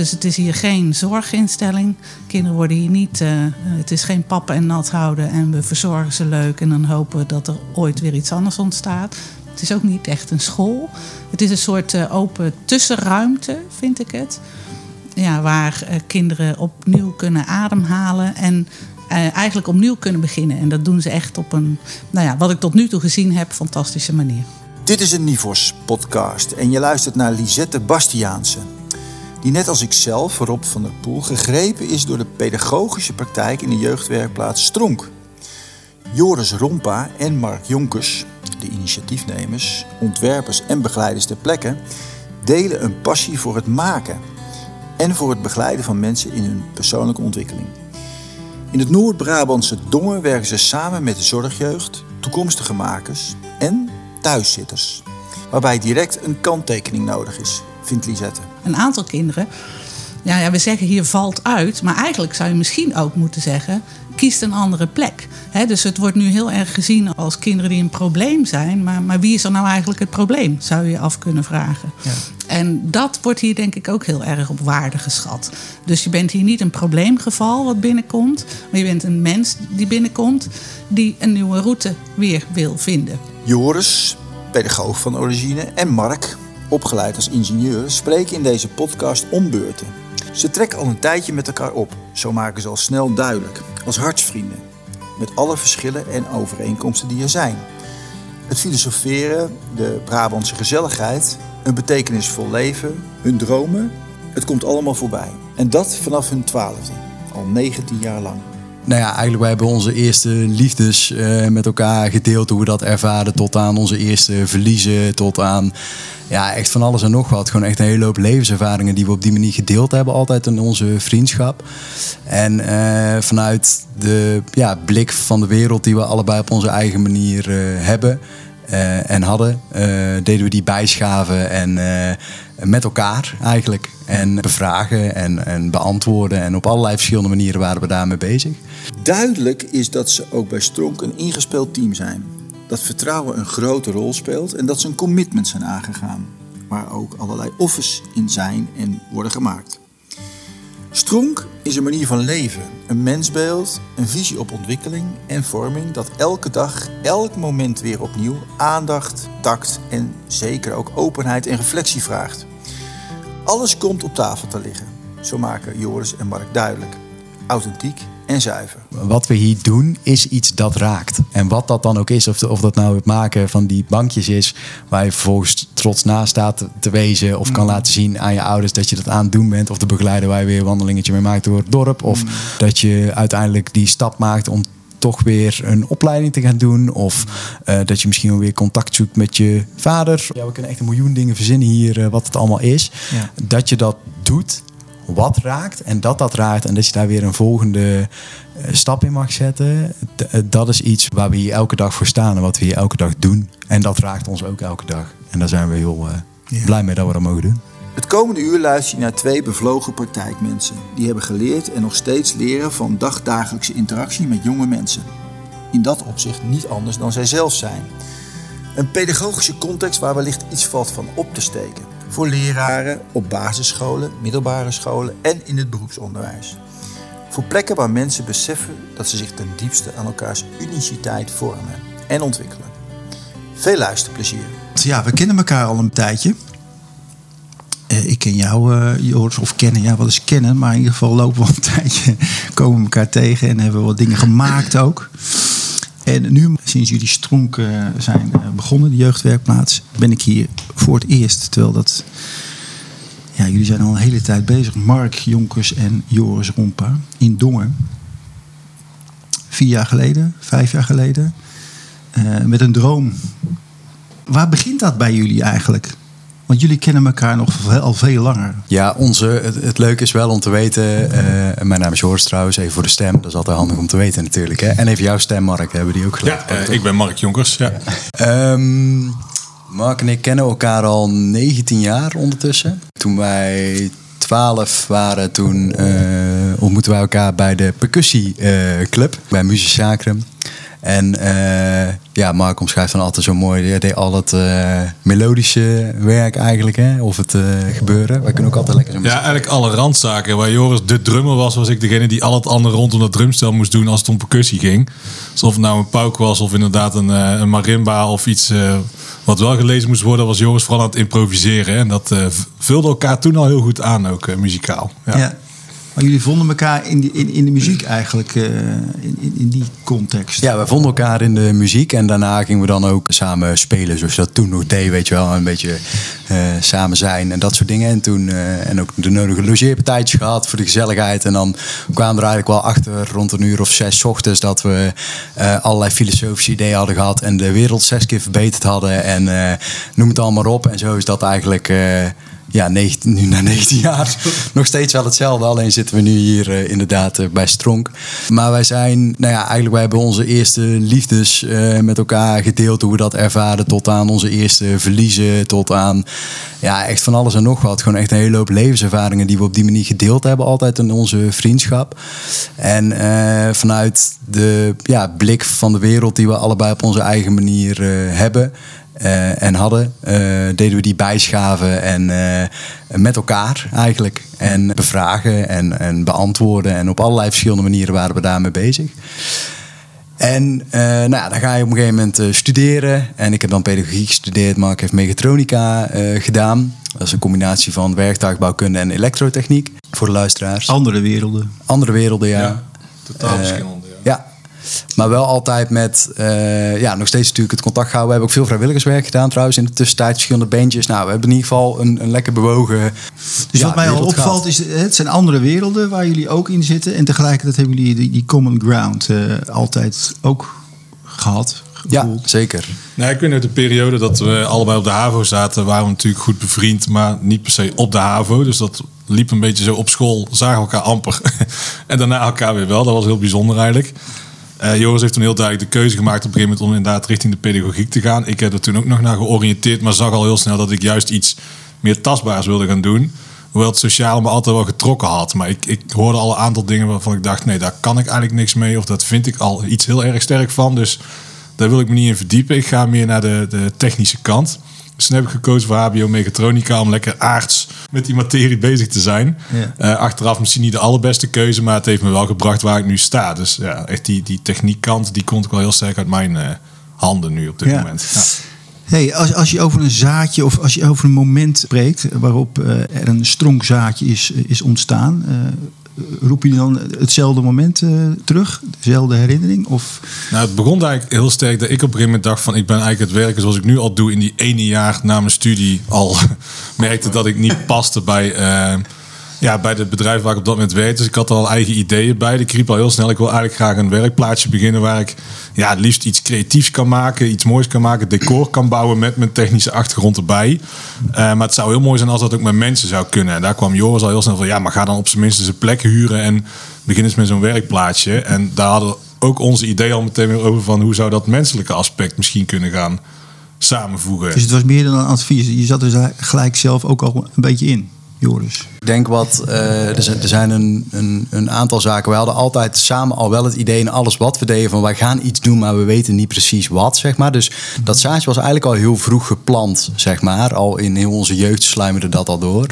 Dus het is hier geen zorginstelling. Kinderen worden hier niet. eh, het is geen pappen en nat houden en we verzorgen ze leuk en dan hopen we dat er ooit weer iets anders ontstaat. Het is ook niet echt een school. Het is een soort eh, open tussenruimte, vind ik het. Ja, waar eh, kinderen opnieuw kunnen ademhalen en eigenlijk opnieuw kunnen beginnen. En dat doen ze echt op een, nou ja, wat ik tot nu toe gezien heb, fantastische manier. Dit is een Nivos podcast en je luistert naar Lisette Bastiaanse. Die net als ikzelf, Rob van der Poel, gegrepen is door de pedagogische praktijk in de jeugdwerkplaats Stronk. Joris Rompa en Mark Jonkers, de initiatiefnemers, ontwerpers en begeleiders ter plekke, delen een passie voor het maken en voor het begeleiden van mensen in hun persoonlijke ontwikkeling. In het Noord-Brabantse Dongen werken ze samen met de zorgjeugd, toekomstige makers en thuiszitters. Waarbij direct een kanttekening nodig is, vindt Lisette. Een aantal kinderen, ja, ja, we zeggen hier valt uit, maar eigenlijk zou je misschien ook moeten zeggen, kiest een andere plek. Hè, dus het wordt nu heel erg gezien als kinderen die een probleem zijn, maar, maar wie is er nou eigenlijk het probleem, zou je je af kunnen vragen. En dat wordt hier denk ik ook heel erg op waarde geschat. Dus je bent hier niet een probleemgeval wat binnenkomt, maar je bent een mens die binnenkomt die een nieuwe route weer wil vinden. Joris, pedagoog van origine, en Mark, opgeleid als ingenieur, spreken in deze podcast om beurten. Ze trekken al een tijdje met elkaar op, zo maken ze al snel duidelijk, als hartsvrienden, met alle verschillen en overeenkomsten die er zijn. Het filosoferen, de Brabantse gezelligheid, een betekenisvol leven, hun dromen, het komt allemaal voorbij. En dat vanaf hun twaalfde, al 19 jaar lang. Nou ja, eigenlijk wij hebben onze eerste liefdes eh, met elkaar gedeeld. Hoe we dat ervaren. Tot aan onze eerste verliezen. Tot aan ja, echt van alles en nog wat. Gewoon echt een hele hoop levenservaringen die we op die manier gedeeld hebben. Altijd in onze vriendschap. En eh, vanuit de ja, blik van de wereld die we allebei op onze eigen manier eh, hebben. en hadden, deden we die bijschaven en met elkaar eigenlijk. En bevragen en, en beantwoorden. En op allerlei verschillende manieren waren we daarmee bezig. Duidelijk is dat ze ook bij Stronk een ingespeeld team zijn. Dat vertrouwen een grote rol speelt en dat ze een commitment zijn aangegaan. Waar ook allerlei offers in zijn en worden gemaakt. Stronk is een manier van leven, een mensbeeld, een visie op ontwikkeling en vorming dat elke dag, elk moment weer opnieuw aandacht, tact en zeker ook openheid en reflectie vraagt. Alles komt op tafel te liggen, zo maken Joris en Mark duidelijk. Authentiek en zuiver. Wat we hier doen is iets dat raakt. En wat dat dan ook is, of, of dat nou het maken van die bankjes is, waar je vervolgens trots naast staat te- wezen, of kan laten zien aan je ouders dat je dat aan het doen bent, of de begeleider waar je weer een wandelingetje mee maakt door het dorp, of dat je uiteindelijk die stap maakt om toch weer een opleiding te gaan doen. Of eh, dat je misschien wel weer contact zoekt met je vader. Ja, we kunnen echt een miljoen dingen verzinnen hier, eh, wat het allemaal is. Ja. Dat je dat doet, wat raakt en dat dat raakt en dat je daar weer een volgende eh, stap in mag zetten. Eh, dat is iets waar we hier elke dag voor staan en wat we hier elke dag doen. En dat raakt ons ook elke dag. En daar zijn we heel eh, Ja. blij mee dat we dat mogen doen. Het komende uur luister je naar twee bevlogen praktijkmensen. Die hebben geleerd en nog steeds leren van dagdagelijkse interactie met jonge mensen. In dat opzicht niet anders dan zij zelf zijn. Een pedagogische context waar wellicht iets valt van op te steken. Voor leraren op basisscholen, middelbare scholen en in het beroepsonderwijs. Voor plekken waar mensen beseffen dat ze zich ten diepste aan elkaars uniciteit vormen en ontwikkelen. Veel luisterplezier. Ja, we kennen elkaar al een tijdje. Eh, ik ken jou, eh, Joris, of kennen, ja, wat is kennen, maar in ieder geval lopen we al een tijdje, komen we elkaar tegen en hebben we wat dingen gemaakt ook. En nu, sinds jullie stronk zijn eh, begonnen, de jeugdwerkplaats, ben ik hier voor het eerst. Terwijl dat, ja, jullie zijn al een hele tijd bezig. Mark Jonkers en Joris Rompa in Dongen. Vier jaar geleden, vijf jaar geleden. Eh, met een droom Waar begint dat bij jullie eigenlijk? Want jullie kennen elkaar nog al veel langer. Ja, onze, het, het leuke is wel om te weten. eh, mijn naam is Joris trouwens, even voor de stem. Dat is altijd handig om te weten natuurlijk. Hè? En even jouw stem, Mark, hebben die ook geleerd. Ja, eh, ik ben Mark Jonkers. Ja. Ehm, Mark en ik kennen elkaar al 19 jaar ondertussen. Toen wij 12 waren, toen eh, ontmoetten wij elkaar bij de percussieclub bij Muziek Sacrum. En uh, ja, Mark omschrijft dan altijd zo mooi. Hij deed al het uh, melodische werk eigenlijk, hè? of het uh, gebeuren. Wij kunnen ook altijd lekker zo Ja, eigenlijk alle randzaken. Waar Joris de drummer was, was ik degene die al het andere rondom dat drumstel moest doen als het om percussie ging. Alsof het nou een pauk was of inderdaad een, een marimba of iets wat wel gelezen moest worden, was Joris vooral aan het improviseren. En dat vulde elkaar toen al heel goed aan, ook muzikaal. ja. Maar jullie vonden elkaar in, die, in, in de muziek eigenlijk, uh, in, in, die context? Ja, we vonden elkaar in de muziek en daarna gingen we dan ook samen spelen, zoals dat toen nog deed, weet je wel. Een beetje uh, samen zijn en dat soort dingen. En toen uh, en ook de nodige logeerpartijtjes gehad voor de gezelligheid. En dan kwamen we er eigenlijk wel achter rond een uur of zes ochtends dat we allerlei filosofische ideeën hadden gehad en de wereld zes keer verbeterd hadden. En noem het allemaal op. En zo is dat eigenlijk ja, 19, nu na 19 jaar nog steeds wel hetzelfde. Alleen zitten we nu hier uh, inderdaad uh, bij Stronk. Maar wij zijn, nou ja, eigenlijk wij hebben onze eerste liefdes uh, met elkaar gedeeld. Hoe we dat ervaren. Tot aan onze eerste verliezen. Tot aan, ja, echt van alles en nog wat. Gewoon echt een hele hoop levenservaringen die we op die manier gedeeld hebben. Altijd in onze vriendschap. En vanuit de ja, blik van de wereld die we allebei op onze eigen manier hebben uh, en hadden, uh, deden we die bijschaven en uh, met elkaar eigenlijk. En bevragen en, en beantwoorden. En op allerlei verschillende manieren waren we daarmee bezig. En nou ja, dan ga je op een gegeven moment studeren. En ik heb dan pedagogiek gestudeerd, maar ik heb mechatronica gedaan. Dat is een combinatie van werktuigbouwkunde en elektrotechniek voor de luisteraars. Andere werelden. Andere werelden, ja. ja totaal verschillende. Maar wel altijd met, uh, ja, nog steeds natuurlijk het contact houden. We hebben ook veel vrijwilligerswerk gedaan trouwens in de tussentijd. Verschillende bandjes. Nou, we hebben in ieder geval een, een lekker bewogen Dus wat mij al opvalt is, het zijn andere werelden waar jullie ook in zitten. En tegelijkertijd hebben jullie die, die common ground uh, altijd ook gehad. Gevoeld. Ja, zeker. Nou, ik weet nog de periode dat we allebei op de HAVO zaten, waren we natuurlijk goed bevriend, maar niet per se op de HAVO. Dus dat liep een beetje zo op school, zagen elkaar amper. en daarna elkaar weer wel. Dat was heel bijzonder eigenlijk. Uh, Joris heeft toen heel duidelijk de keuze gemaakt op een gegeven moment om inderdaad richting de pedagogiek te gaan. Ik heb er toen ook nog naar georiënteerd, maar zag al heel snel dat ik juist iets meer tastbaars wilde gaan doen. Hoewel het sociaal me altijd wel getrokken had. Maar ik, ik hoorde al een aantal dingen waarvan ik dacht, nee, daar kan ik eigenlijk niks mee. Of dat vind ik al iets heel erg sterk van. Dus daar wil ik me niet in verdiepen. Ik ga meer naar de, de technische kant. Dus toen heb ik gekozen voor HBO Mechatronica om lekker aards met die materie bezig te zijn. Ja. Uh, achteraf misschien niet de allerbeste keuze, maar het heeft me wel gebracht waar ik nu sta. Dus ja, echt die, die techniekkant, die komt ook wel heel sterk uit mijn uh, handen nu op dit ja. moment. Ja. Hey, als, als je over een zaadje of als je over een moment spreekt waarop uh, er een stronkzaadje is, is ontstaan, roep je dan hetzelfde moment uh, terug? Dezelfde herinnering? Of? Nou, het begon eigenlijk heel sterk dat ik op een gegeven moment dacht van... ik ben eigenlijk het werken zoals ik nu al doe in die ene jaar na mijn studie al merkte dat ik niet paste bij... Uh, ja, bij het bedrijf waar ik op dat moment werkte. Dus ik had al eigen ideeën bij. Ik riep al heel snel, ik wil eigenlijk graag een werkplaatsje beginnen... waar ik ja, het liefst iets creatiefs kan maken, iets moois kan maken... decor kan bouwen met mijn technische achtergrond erbij. Uh, maar het zou heel mooi zijn als dat ook met mensen zou kunnen. En daar kwam Joris al heel snel van... ja, maar ga dan op zijn minst eens een plek huren... en begin eens met zo'n werkplaatsje. En daar hadden ook onze ideeën al meteen weer over... van hoe zou dat menselijke aspect misschien kunnen gaan samenvoegen. Dus het was meer dan een advies. Je zat er gelijk zelf ook al een beetje in. Joris? Ik denk wat, uh, er zijn een, een, een, aantal zaken. We hadden altijd samen al wel het idee in alles wat we deden van wij gaan iets doen, maar we weten niet precies wat, zeg maar. Dus dat zaadje was eigenlijk al heel vroeg geplant, zeg maar. Al in heel onze jeugd sluimerde dat al door.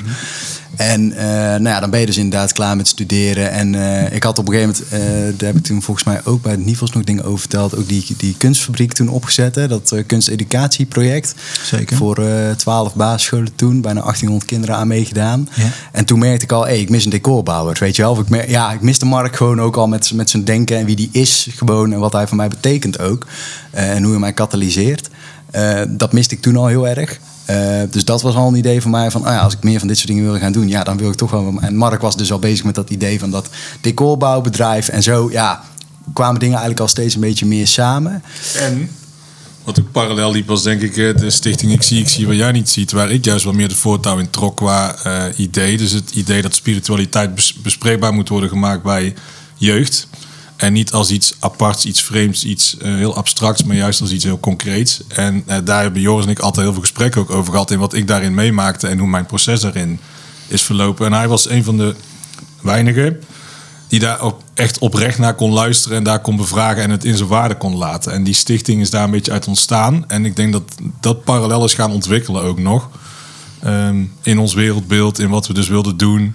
En uh, nou ja, dan ben je dus inderdaad klaar met studeren. En uh, ik had op een gegeven moment, uh, daar heb ik toen volgens mij ook bij het Nivels nog dingen over verteld, ook die, die kunstfabriek toen opgezet. Hè, dat kunsteducatieproject. Zeker. Voor twaalf basisscholen toen, bijna 1800 kinderen aan meegedaan. Ja. En toen merkte ik al, hey, ik mis een decorbouwer, weet je wel. Of ik mer ja, ik miste Mark gewoon ook al met, met zijn denken en wie die is gewoon en wat hij voor mij betekent ook. en hoe hij mij katalyseert. dat miste ik toen al heel erg. Uh, dus dat was al een idee van mij van, oh ja, als ik meer van dit soort dingen wil gaan doen, ja, dan wil ik toch wel. En Mark was dus al bezig met dat idee van dat decorbouwbedrijf en zo, ja, kwamen dingen eigenlijk al steeds een beetje meer samen. En wat ook parallel liep was denk ik de stichting Ik Zie, Ik Zie Wat Jij Niet Ziet, waar ik juist wel meer de voortouw in trok qua uh, idee. Dus het idee dat spiritualiteit bespreekbaar moet worden gemaakt bij jeugd. En niet als iets aparts, iets vreemds, iets uh, heel abstracts, maar juist als iets heel concreets. En uh, daar hebben Joris en ik altijd heel veel gesprekken ook over gehad. In wat ik daarin meemaakte en hoe mijn proces daarin is verlopen. En hij was een van de weinigen die daar op, echt oprecht naar kon luisteren en daar kon bevragen en het in zijn waarde kon laten. En die stichting is daar een beetje uit ontstaan. En ik denk dat dat parallel is gaan ontwikkelen ook nog. Ehm, in ons wereldbeeld, in wat we dus wilden doen.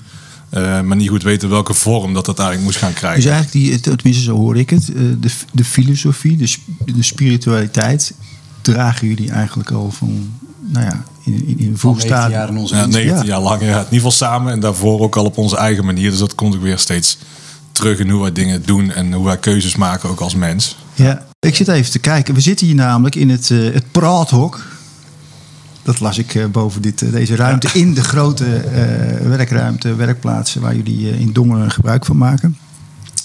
Eh, maar niet goed weten welke vorm dat dat eigenlijk moest gaan krijgen. Dus eigenlijk, die, tenminste zo hoor ik het, eh, de, de filosofie, de, de spiritualiteit, dragen jullie eigenlijk al van, nou ja, in, in, in een vroeg 19 jaar in onze Ja, dienst. 19 Ja. jaar lang. Ja. In ieder geval samen en daarvoor ook al op onze eigen manier. Dus dat komt ook weer steeds terug in hoe wij dingen doen en hoe wij keuzes maken ook als mens. Ja, ik zit even te kijken. We zitten hier namelijk in het, eh, het praathok. Dat las ik eh, boven dit, eh, deze ruimte. In de grote eh, werkruimte, werkplaatsen waar jullie in Dongen gebruik van maken.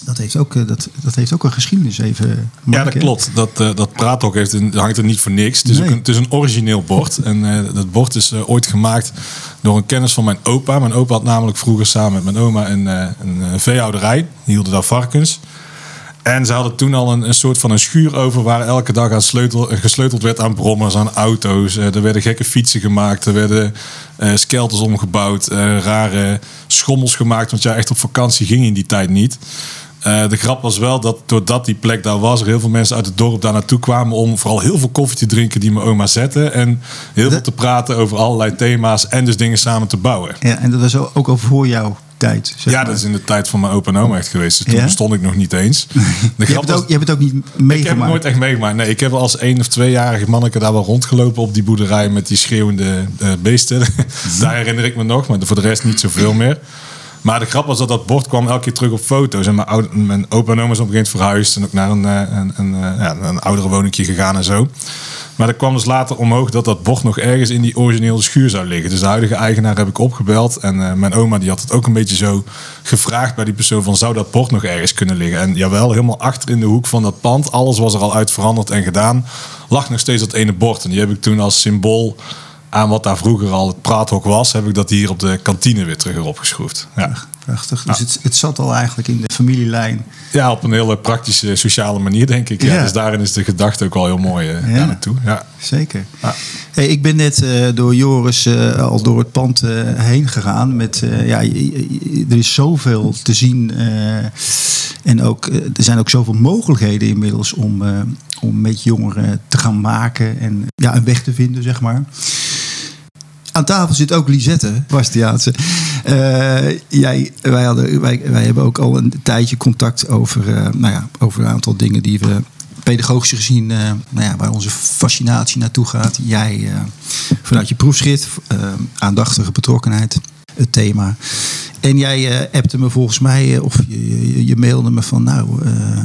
Dat heeft ook, dat, dat heeft ook een geschiedenis even. Ja, dat klopt. Dat, eh, dat praathok heeft hangt er niet voor niks. Het is, Nee. ook een, het is een origineel bord. En dat bord is ooit gemaakt door een kennis van mijn opa. Mijn opa had namelijk vroeger samen met mijn oma een, een eh, veehouderij. Die hielden daar varkens. En ze hadden toen al een, een soort van een schuur over waar elke dag aan sleutel, gesleuteld werd aan brommers, aan auto's. Eh, er werden gekke fietsen gemaakt, er werden eh skelters omgebouwd, eh, rare schommels gemaakt. Want ja, echt op vakantie ging in die tijd niet. Eh, de grap was wel dat doordat die plek daar was, er heel veel mensen uit het dorp daar naartoe kwamen om vooral heel veel koffie te drinken die mijn oma zette. En heel veel te praten over allerlei thema's en dus dingen samen te bouwen. Ja, en dat was ook al voor jouw tijd. zeg Ja, maar. dat is in de tijd van mijn opa en oma echt geweest. Dus toen Ja? bestond ik nog niet eens. De Je hebt, het ook, je hebt het ook niet ik heb het meegemaakt. nooit echt meegemaakt. Nee, ik heb als één of tweejarige manneke daar wel rondgelopen op die boerderij met die schreeuwende eh, beesten. daar herinner ik me nog, maar voor de rest niet zoveel meer. Maar de grap was dat dat bord kwam elke keer terug op foto's. En mijn, oude, mijn opa en oma is op een gegeven moment verhuisd. En ook naar een, eh, een, een, eh, een oudere woningje gegaan en zo. Maar er kwam dus later omhoog dat dat bord nog ergens in die originele schuur zou liggen. Dus de huidige eigenaar heb ik opgebeld. En eh, mijn oma die had het ook een beetje zo gevraagd bij die persoon van... zou dat bord nog ergens kunnen liggen? En jawel, helemaal achter in de hoek van dat pand. Alles was er al uit veranderd en gedaan. Lag nog steeds dat ene bord. En die heb ik toen als symbool aan wat daar vroeger al het praathok was... heb ik dat hier op de kantine weer terug erop geschroefd. Ja. Prachtig. Dus het, het zat al eigenlijk in de familielijn. ja, op een hele praktische, sociale manier denk ik. Ja. Ja. Dus daarin is de gedachte ook wel heel mooi eh, Ja. daar naartoe. Ja. Zeker. Hey, ik ben net eh, door Joris eh, al door het pand heen gegaan. Met, ja, er is zoveel te zien. en ook, er zijn ook zoveel mogelijkheden inmiddels om, om met jongeren te gaan maken. En ja, een weg te vinden, zeg maar. Aan tafel zit ook Lisette Bastiaanse. Eh, jij, wij, hadden, wij, wij hebben ook al een tijdje contact over, eh, nou ja, over een aantal dingen die we pedagogisch gezien, eh, nou ja, waar onze fascinatie naartoe gaat. Jij vanuit je proefschrift, aandachtige betrokkenheid, het thema. En jij eh, appte me volgens mij, of je, je, mailde me van, nou, eh,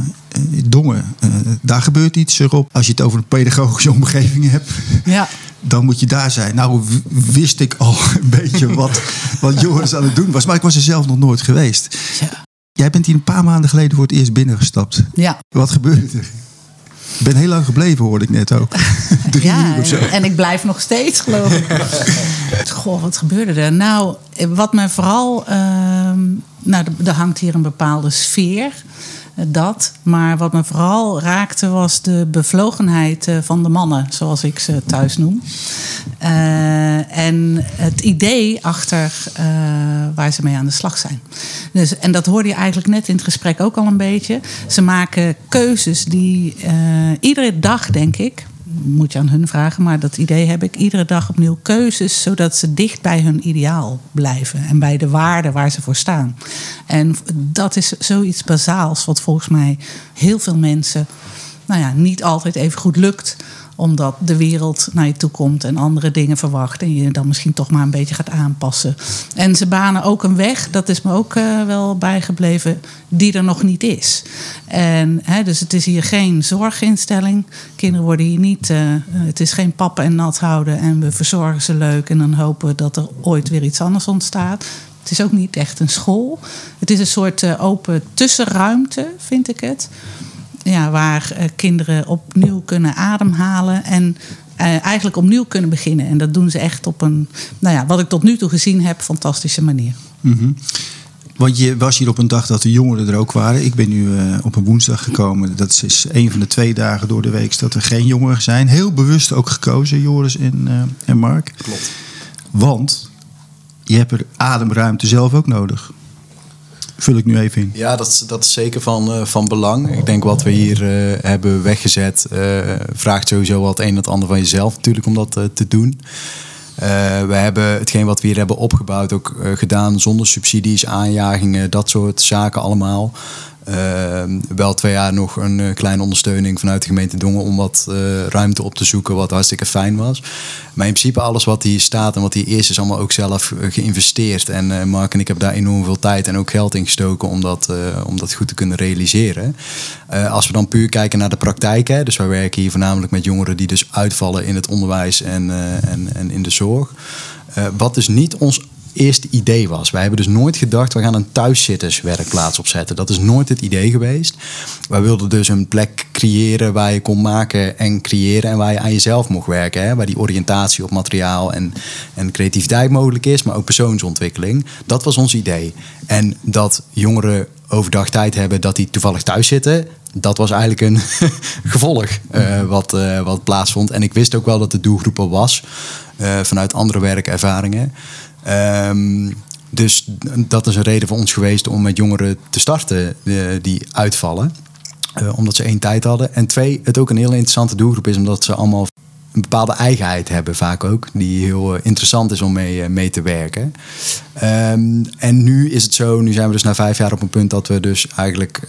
Dongen, daar gebeurt iets erop. Als je het over een pedagogische omgeving hebt Ja. Dan moet je daar zijn. Nou wist ik al een beetje wat, wat Joris aan het doen was. Maar ik was er zelf nog nooit geweest. Ja. Jij bent hier een paar maanden geleden voor het eerst binnengestapt. ja. Wat gebeurde er? Ik ben heel lang gebleven, hoorde ik net ook. Drie ja, uur of zo. en, ik blijf nog steeds, geloof ik. Goh, wat gebeurde er? Nou, wat me vooral... ehm, nou, er- hangt hier een bepaalde sfeer, dat. Maar wat me vooral raakte was de bevlogenheid eh, van de mannen, zoals ik ze thuis noem. Eh, en het idee achter eh, waar ze mee aan de slag zijn. Dus, en dat hoorde je eigenlijk net in het gesprek ook al een beetje. Ze maken keuzes die iedere dag, denk ik, moet je aan hun vragen, maar dat idee heb ik iedere dag opnieuw keuzes, zodat ze dicht bij hun ideaal blijven en bij de waarden waar ze voor staan. En dat is zoiets bazaals, wat volgens mij heel veel mensen nou ja, niet altijd even goed lukt omdat de wereld naar je toe komt en andere dingen verwacht. En je dan misschien toch maar een beetje gaat aanpassen. En ze banen ook een weg, dat is me ook eh, wel bijgebleven, die er nog niet is. En, hè, dus het is hier geen zorginstelling. Kinderen worden hier niet. eh, het is geen pappen en nat houden en we verzorgen ze leuk. En dan hopen we dat er ooit weer iets anders ontstaat. Het is ook niet echt een school. Het is een soort eh, open tussenruimte, vind ik het ja, waar eh, kinderen opnieuw kunnen ademhalen en eh, eigenlijk opnieuw kunnen beginnen. En dat doen ze echt op een, nou ja, wat ik tot nu toe gezien heb, fantastische manier. Want je was hier op een dag dat de jongeren er ook waren. Ik ben nu eh, op een woensdag gekomen. Dat is een van de twee dagen door de week dat er geen jongeren zijn. Heel bewust ook gekozen, Joris en, eh, en Mark. Klopt. Want je hebt er ademruimte zelf ook nodig. Vul ik nu even in. Ja, dat, is- dat is zeker van, eh, van belang. Ik denk wat we hier eh, hebben weggezet, eh, vraagt sowieso het een en het ander van jezelf natuurlijk om dat te doen. We hebben hetgeen wat we hier hebben opgebouwd ook gedaan zonder subsidies, aanjagingen, dat soort zaken allemaal. Eh, wel twee jaar nog een eh, kleine ondersteuning vanuit de gemeente Dongen om wat eh, ruimte op te zoeken, wat hartstikke fijn was. Maar in principe alles wat hier staat en wat hier is, is allemaal ook zelf eh, geïnvesteerd. En Mark en ik hebben daar enorm veel tijd en ook geld in gestoken om dat, om dat goed te kunnen realiseren. Als we dan puur kijken naar de praktijk, hè, dus wij werken hier voornamelijk met jongeren die dus uitvallen in het onderwijs en, en, en in de zorg. Wat dus niet ons eerste idee was. Wij hebben dus nooit gedacht, we gaan een thuiszitterswerkplaats opzetten. Dat is nooit het idee geweest. Wij wilden dus een plek creëren waar je kon maken en creëren en waar je aan jezelf mocht werken. Hè? Waar die oriëntatie op materiaal en, en creativiteit mogelijk is, maar ook persoonsontwikkeling. Dat was ons idee. En dat jongeren overdag tijd hebben dat die toevallig thuis zitten. Dat was eigenlijk een gevolg eh, wat, eh, wat plaatsvond. En ik wist ook wel dat de doelgroep er was eh, vanuit andere werkervaringen. Ehm, dus dat is een reden voor ons geweest om met jongeren te starten eh, die uitvallen. Eh, omdat ze één tijd hadden. En twee, het ook een heel interessante doelgroep is, omdat ze allemaal een bepaalde eigenheid hebben, vaak ook. Die heel eh, interessant is om mee, mee te werken. Ehm, en nu is het zo, nu zijn we dus na vijf jaar op een punt dat we dus eigenlijk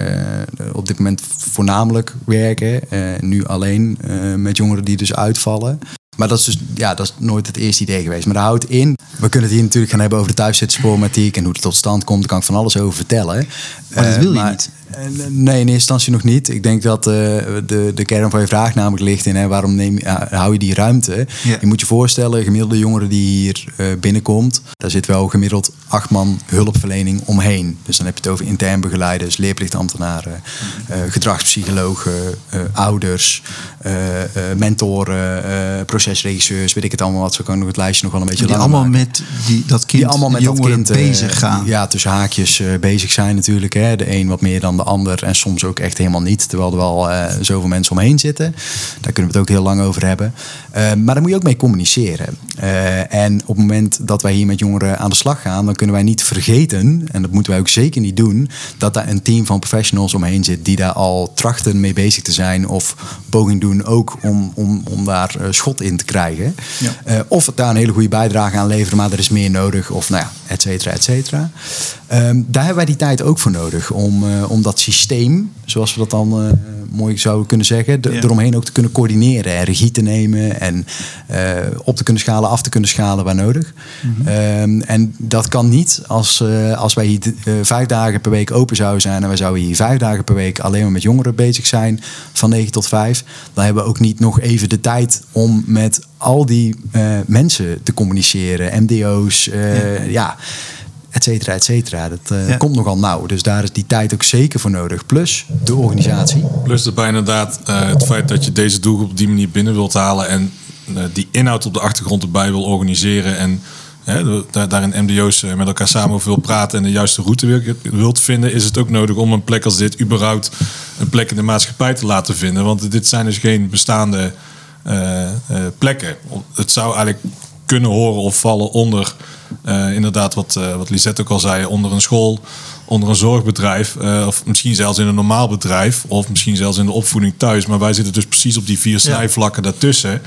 op dit moment voornamelijk werken. nu alleen met jongeren die dus uitvallen. Maar dat is dus ja, dat is nooit het eerste idee geweest. Maar dat houdt in. We kunnen het hier natuurlijk gaan hebben over de thuiszitproblematiek en hoe het tot stand komt. Daar kan ik van alles over vertellen. Maar dat Eh, wil je niet. Eh, Nee, in eerste instantie nog niet. Ik denk dat eh, de, de kern van je vraag namelijk ligt in hè, waarom neem, hou je die ruimte? Ja. Je moet je voorstellen, gemiddelde jongere die hier eh, binnenkomt, daar zit wel gemiddeld acht man hulpverlening omheen. Dus dan heb je het over intern begeleiders, leerplichtambtenaren, eh, gedragspsychologen, ouders, mentoren, procesregisseurs, weet ik het allemaal wat. Zo kan ik nog het lijstje nog wel een beetje Die langer allemaal maken met die, dat kind, die allemaal met dat jongeren kind bezig gaan. Ja, tussen haakjes bezig zijn natuurlijk. Hè. De een wat meer dan de ander en soms ook echt helemaal niet. Terwijl er wel eh, zoveel mensen omheen zitten. Daar kunnen we het ook heel lang over hebben. Eh, maar daar moet je ook mee communiceren. Eh, en op het moment dat wij hier met jongeren aan de slag gaan, dan kunnen wij niet vergeten, en dat moeten wij ook zeker niet doen, dat daar een team van professionals omheen zit die daar al trachten mee bezig te zijn of poging doen ook om, om, om daar schot in te krijgen. Ja. Of het daar een hele goede bijdrage aan leveren, maar er is meer nodig. Of nou ja, et cetera, et cetera. Ehm, daar hebben wij die tijd ook voor nodig. Om, om dat systeem, zoals we dat dan eh, mooi zouden kunnen zeggen, de- Ja. eromheen ook te kunnen coördineren. En regie te nemen. En eh, op te kunnen schalen, af te kunnen schalen waar nodig. Ehm, en dat kan niet als, eh, als wij hier vijf dagen per week open zouden zijn. En wij zouden hier vijf dagen per week alleen maar met jongeren bezig zijn. Van 9 tot 5. Dan hebben we ook niet nog even de tijd om met al die mensen te communiceren. MDO's, ja. Et cetera, et cetera. Dat eh, Ja. komt nogal nauw. Dus daar is die tijd ook zeker voor nodig. Plus de organisatie. Plus erbij inderdaad eh, het feit dat je deze doelgroep op die manier binnen wilt halen en eh, die inhoud op de achtergrond erbij wil organiseren en daar, daarin MDO's met elkaar samen over wil praten en de juiste route wil, wilt vinden, is het ook nodig om een plek als dit überhaupt een plek in de maatschappij te laten vinden. Want dit zijn dus geen bestaande eh, eh, plekken. Het zou eigenlijk kunnen horen of vallen onder eh, inderdaad wat, eh, wat Lisette ook al zei, onder een school, onder een zorgbedrijf, eh, of misschien zelfs in een normaal bedrijf, of misschien zelfs in de opvoeding thuis. Maar wij zitten dus precies op die vier snijvlakken daartussen.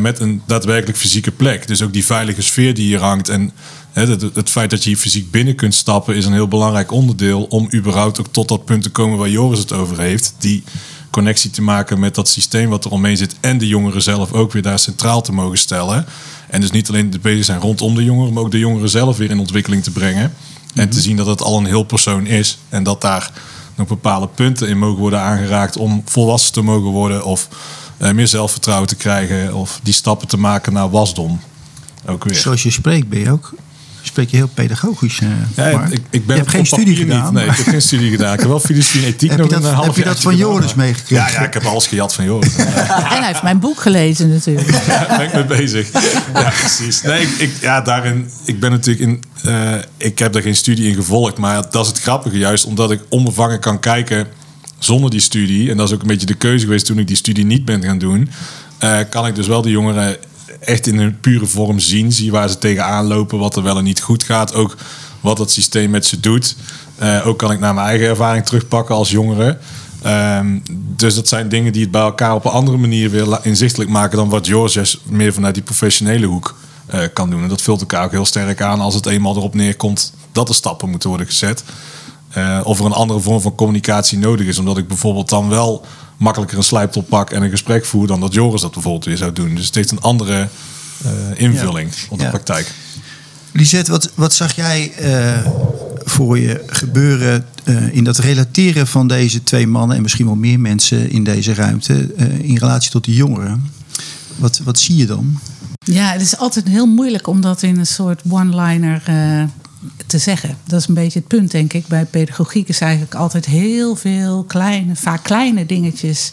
met een daadwerkelijk fysieke plek. Dus ook die veilige sfeer die hier hangt. En het, het feit dat je hier fysiek binnen kunt stappen is een heel belangrijk onderdeel om überhaupt ook tot dat punt te komen waar Joris het over heeft. Die connectie te maken met dat systeem wat er omheen zit. En de jongeren zelf ook weer daar centraal te mogen stellen. En dus niet alleen bezig zijn rondom de jongeren, maar ook de jongeren zelf weer in ontwikkeling te brengen. En te zien dat het al een heel persoon is. En dat daar nog bepaalde punten in mogen worden aangeraakt om volwassen te mogen worden. Of eh, meer zelfvertrouwen te krijgen. Of die stappen te maken naar wasdom. Ook weer. Zoals je spreekt ben je ook spreek je heel pedagogisch. eh, Ja, Mark. ik, ik ben je hebt op geen studie gedaan. Niet. Nee, ik heb geen studie gedaan. Ik heb wel filosofie en ethiek Heb nog je dat- een half heb je dat van Joris meegekregen? Ja, ja, ik heb alles gejat van Joris. En hij heeft mijn boek gelezen natuurlijk. Daar ben ik mee bezig. Ja, precies. Nee, ik, ik- ja, daarin, ik ben natuurlijk in, eh, ik heb daar geen studie in gevolgd, maar dat is het grappige juist, omdat ik onbevangen kan kijken zonder die studie, en dat is ook een beetje de keuze geweest toen ik die studie niet ben gaan doen, eh, kan ik dus wel de jongeren echt in hun pure vorm zien. Zie waar ze tegenaan lopen, wat er wel en niet goed gaat. Ook wat het systeem met ze doet. Eh, ook kan ik naar mijn eigen ervaring terugpakken als jongere. Ehm, dus dat zijn dingen die het bij elkaar op een andere manier weer inzichtelijk maken dan wat Joris meer vanuit die professionele hoek uh, kan doen. En dat vult elkaar ook heel sterk aan als het eenmaal erop neerkomt dat er stappen moeten worden gezet. Uh, of er een andere vorm van communicatie nodig is. Omdat ik bijvoorbeeld dan wel makkelijker een slijptop pak en een gesprek voer dan dat Joris dat bijvoorbeeld weer zou doen. Dus het heeft een andere uh, invulling op de praktijk. Lisette, wat, wat zag jij uh, voor je gebeuren in dat relateren van deze twee mannen en misschien wel meer mensen in deze ruimte in relatie tot de jongeren? Wat, wat zie je dan? Ja, het is altijd heel moeilijk om dat in een soort one-liner te zeggen. Dat is een beetje het punt, denk ik. Bij pedagogiek is eigenlijk altijd heel veel kleine, vaak kleine dingetjes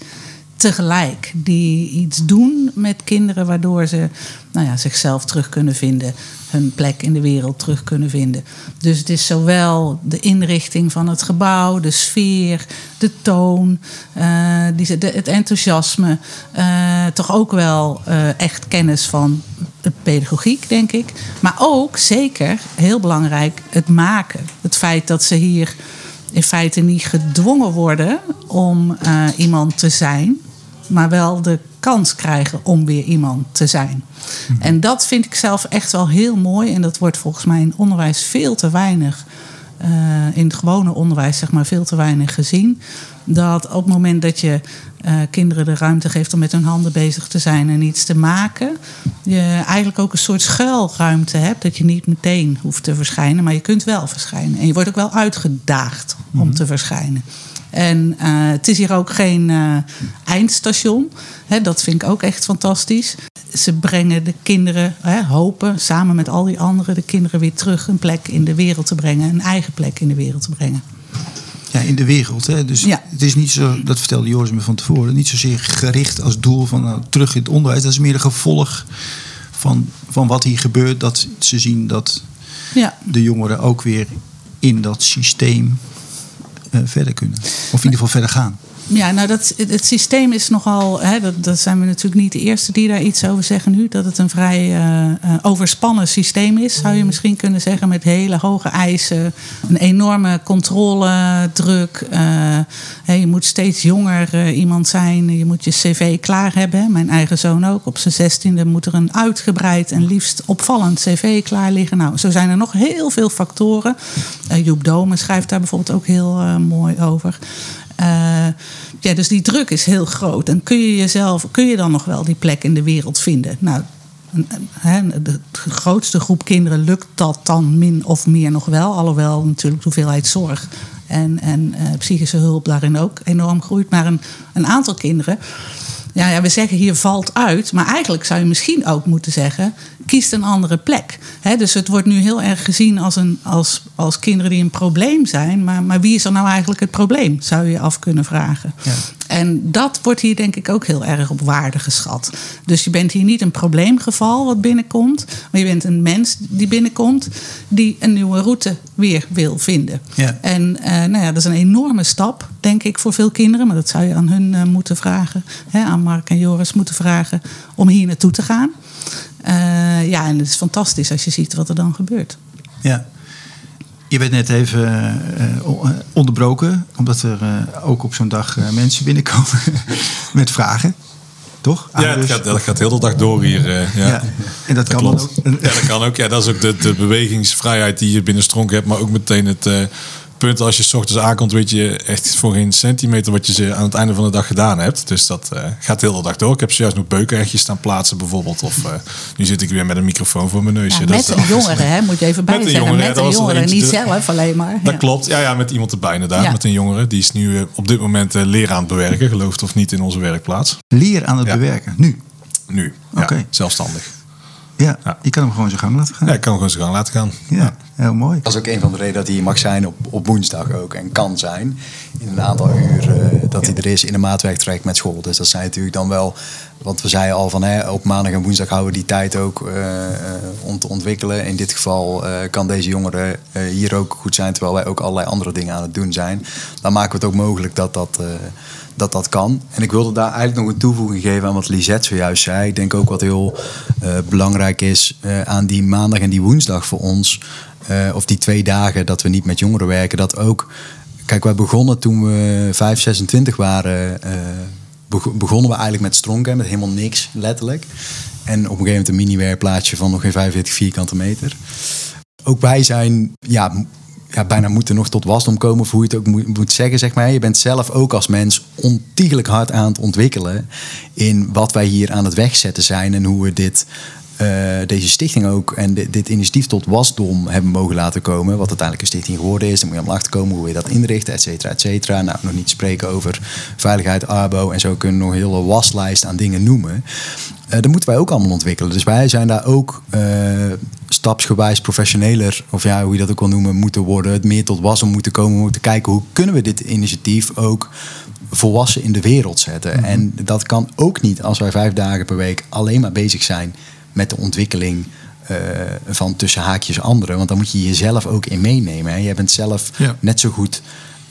tegelijk. Die iets doen met kinderen, waardoor ze nou ja, zichzelf terug kunnen vinden. Hun plek in de wereld terug kunnen vinden. Dus het is zowel de inrichting van het gebouw, de sfeer, de toon, uh, die, het enthousiasme. Uh, toch ook wel uh, echt kennis van de pedagogiek, denk ik. Maar ook zeker, heel belangrijk, het maken. Het feit dat ze hier in feite niet gedwongen worden om iemand te zijn maar wel de kans krijgen om weer iemand te zijn. Mhm. En dat vind ik zelf echt wel heel mooi. En dat wordt volgens mij in onderwijs veel te weinig, uh, in het gewone onderwijs zeg maar, veel te weinig gezien. Dat op het moment dat je uh, kinderen de ruimte geeft om met hun handen bezig te zijn en iets te maken, je eigenlijk ook een soort schuilruimte hebt. Dat je niet meteen hoeft te verschijnen, maar je kunt wel verschijnen. En je wordt ook wel uitgedaagd om mhm. te verschijnen. En uh, het is hier ook geen uh, eindstation. Hè, dat vind ik ook echt fantastisch. Ze brengen de kinderen, hè, hopen samen met al die anderen, de kinderen weer terug een plek in de wereld te brengen. Een eigen plek in de wereld te brengen. Ja, in de wereld. Hè? Dus ja. het is niet zo, dat vertelde Joris me van tevoren, niet zozeer gericht als doel van nou, terug in het onderwijs. Dat is meer een gevolg van, van wat hier gebeurt. Dat ze zien dat ja. de jongeren ook weer in dat systeem verder kunnen. Of in ieder geval verder gaan. Ja, nou dat, het systeem is nogal, hè, dat, zijn we natuurlijk niet de eerste die daar iets over zeggen nu, dat het een vrij uh, overspannen systeem is, zou je misschien kunnen zeggen, met hele hoge eisen, een enorme controledruk. Uh, je moet steeds jonger iemand zijn, je moet je cv klaar hebben. Mijn eigen zoon ook, op zijn zestiende moet er een uitgebreid en liefst opvallend cv klaar liggen. Nou, zo zijn er nog heel veel factoren. Joep Domen schrijft daar bijvoorbeeld ook heel mooi over. Uh, ja, dus die druk is heel groot. En kun je jezelf, kun je dan nog wel die plek in de wereld vinden? Nou, de grootste groep kinderen lukt dat dan min of meer nog wel. Alhoewel natuurlijk de hoeveelheid zorg en, en uh, psychische hulp daarin ook enorm groeit. Maar een, een aantal kinderen ja, ja, we zeggen hier valt uit. Maar eigenlijk zou je misschien ook moeten zeggen: kies een andere plek. dus het wordt nu heel erg gezien als, een, als, als kinderen die een probleem zijn. Maar, maar wie is er nou eigenlijk het probleem? Zou je je af kunnen vragen. Ja. En dat wordt hier denk ik ook heel erg op waarde geschat. Dus je bent hier niet een probleemgeval wat binnenkomt. Maar je bent een mens die binnenkomt die een nieuwe route weer wil vinden. Ja. En uh, nou ja, dat is een enorme stap, denk ik, voor veel kinderen. Maar dat zou je aan hun uh, moeten vragen. Hè, aan Mark en Joris moeten vragen om hier naartoe te gaan. Uh, ja, en het is fantastisch als je ziet wat er dan gebeurt. Ja. Je bent net even uh, onderbroken, omdat er uh, ook op zo'n dag mensen binnenkomen met vragen. Toch? Ja, dat gaat, dat gaat heel de dag door hier. ja. ja. En dat, kan ook. Ja, dat kan ook. Ja, dat is ook de, de bewegingsvrijheid die je binnen Stronk hebt, maar ook meteen het punt als je s ochtends aankomt, weet je echt voor geen centimeter wat je ze aan het einde van de dag gedaan hebt. Dus dat uh, gaat heel de dag door. Ik heb zojuist nog beukenrechtjes staan plaatsen bijvoorbeeld. Of uh, nu zit ik weer met een microfoon voor mijn neusje. Ja, met een jongere, hè, moet je even bij zeggen. Jongere, met een jongere, niet zelf alleen maar. Dat klopt. Ja, ja, met iemand erbij inderdaad. Met een jongere. Die is nu uh, op dit moment leer aan het bewerken, geloof het of niet, in onze werkplaats. Leer aan het bewerken, nu? Nu, ja, zelfstandig. Ja, je kan hem gewoon zijn gang laten gaan. Ja, ik kan hem gewoon zijn gang laten gaan. Ja, heel mooi. Dat is ook een van de redenen dat hij mag zijn op, op woensdag ook. En kan zijn in een aantal uur dat hij er is in een maatwerktraject met school. Dus dat zijn natuurlijk dan wel... Want we zeiden al van hè, op maandag en woensdag houden we die tijd ook uh, om te ontwikkelen. In dit geval uh, kan deze jongere hier ook goed zijn. Terwijl wij ook allerlei andere dingen aan het doen zijn. Dan maken we het ook mogelijk dat dat dat dat kan. En ik wilde daar eigenlijk nog een toevoeging geven aan wat Lisette zojuist zei. Ik denk ook wat heel eh, belangrijk is uh, aan die maandag en die woensdag voor ons. Uh, of die twee dagen dat we niet met jongeren werken. Dat ook. Kijk, wij begonnen toen we 5, 26 waren. begonnen we eigenlijk met stronken, met helemaal niks, letterlijk. En op een gegeven moment een mini-werkplaatsje van nog geen 45 vierkante meter. Ook wij zijn ja, ja, bijna moeten nog tot wasdom komen, hoe je het ook moet, moet zeggen. Zeg maar. Je bent zelf ook als mens ontiegelijk hard aan het ontwikkelen in wat wij hier aan het wegzetten zijn en hoe we dit uh, deze stichting ook en dit, dit initiatief tot wasdom hebben mogen laten komen. Wat uiteindelijk een stichting geworden is. Dan moet je allemaal achterkomen hoe je dat inrichten, et cetera, et cetera. Nou, nog niet spreken over veiligheid, arbo en zo kunnen we nog een hele waslijst aan dingen noemen. Uh, dat moeten wij ook allemaal ontwikkelen. Dus wij zijn daar ook uh, stapsgewijs professioneler, of ja, hoe je dat ook wil noemen, moeten worden. Het meer tot wasdom moeten komen. We moeten kijken hoe kunnen we dit initiatief ook volwassen in de wereld zetten. Mm -hmm. En dat kan ook niet als wij vijf dagen per week alleen maar bezig zijn met de ontwikkeling uh, van tussen haakjes anderen. Want dan moet je jezelf ook in meenemen. Hè. Jij bent zelf ja. net zo goed.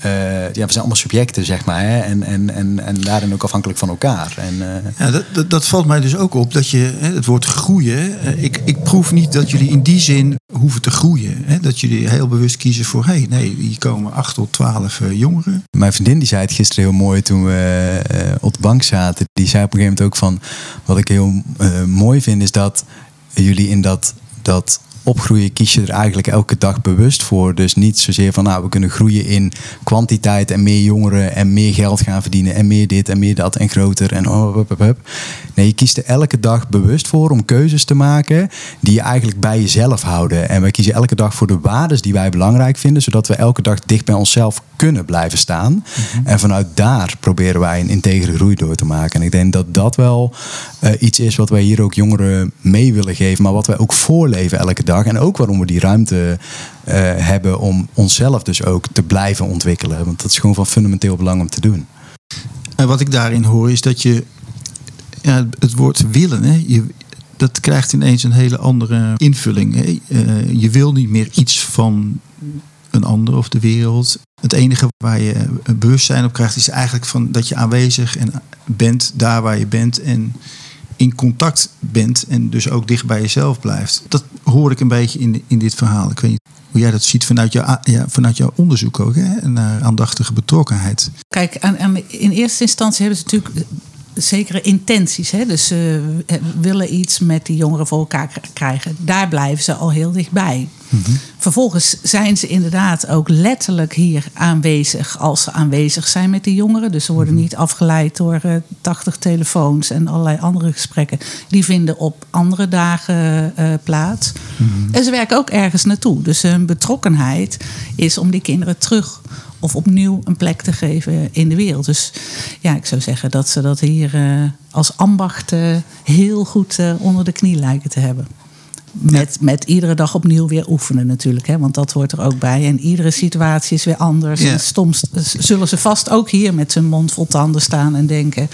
Uh, ja, we zijn allemaal subjecten, zeg maar. Hè? En, en, en, en daarin ook afhankelijk van elkaar. En, uh... ja, dat, dat, dat, valt mij dus ook op. Dat je hè, het woord groeien. ik, ik proef niet dat jullie in die zin hoeven te groeien. Hè? Dat jullie heel bewust kiezen voor... hé, hey, nee, hier komen acht tot twaalf jongeren. Mijn vriendin die zei het gisteren heel mooi toen we op de bank zaten. Die zei op een gegeven moment ook van... wat ik heel mooi vind is dat jullie in dat, dat opgroeien kies je er eigenlijk elke dag bewust voor. Dus niet zozeer van nou, we kunnen groeien in kwantiteit en meer jongeren en meer geld gaan verdienen en meer dit en meer dat en groter en oh, hup, hup, hup. Nee, je kiest er elke dag bewust voor om keuzes te maken die je eigenlijk bij jezelf houden. En wij kiezen elke dag voor de waarden die wij belangrijk vinden, zodat we elke dag dicht bij onszelf kunnen blijven staan. Mhm. En vanuit daar proberen wij een integere groei door te maken. En ik denk dat dat wel uh, iets is wat wij hier ook jongeren mee willen geven, maar wat wij ook voorleven elke dag. En ook waarom we die ruimte uh, hebben om onszelf dus ook te blijven ontwikkelen. Want dat is gewoon van fundamenteel belang om te doen. En wat ik daarin hoor is dat je ja, het woord willen, hè, je, dat krijgt ineens een hele andere invulling. Uh, je wil niet meer iets van een ander of de wereld. Het enige waar je bewustzijn op krijgt is eigenlijk van dat je aanwezig en bent daar waar je bent en in contact bent en dus ook dicht bij jezelf blijft. Dat hoor ik een beetje in, in dit verhaal. Ik weet niet hoe jij dat ziet vanuit, jou, ja, vanuit jouw onderzoek ook, hè? naar aandachtige betrokkenheid. Kijk, en, in eerste instantie hebben ze natuurlijk zekere intenties. Hè? Dus ze willen iets met die jongeren voor elkaar krijgen. Daar blijven ze al heel dichtbij. Mm -hmm. Vervolgens zijn ze inderdaad ook letterlijk hier aanwezig als ze aanwezig zijn met die jongeren. Dus ze worden mhm. niet afgeleid door uh, 80 telefoons en allerlei andere gesprekken. Die vinden op andere dagen uh, plaats. Mm -hmm. En ze werken ook ergens naartoe. Dus hun betrokkenheid is om die kinderen terug of opnieuw een plek te geven in de wereld. Dus ja, ik zou zeggen dat ze dat hier uh, als ambacht uh, heel goed uh, onder de knie lijken te hebben. Met, met iedere dag opnieuw weer oefenen natuurlijk. Hè? Want dat hoort er ook bij. En iedere situatie is weer anders. Ja. En soms zullen ze vast ook hier met zijn mond vol tanden staan en denken...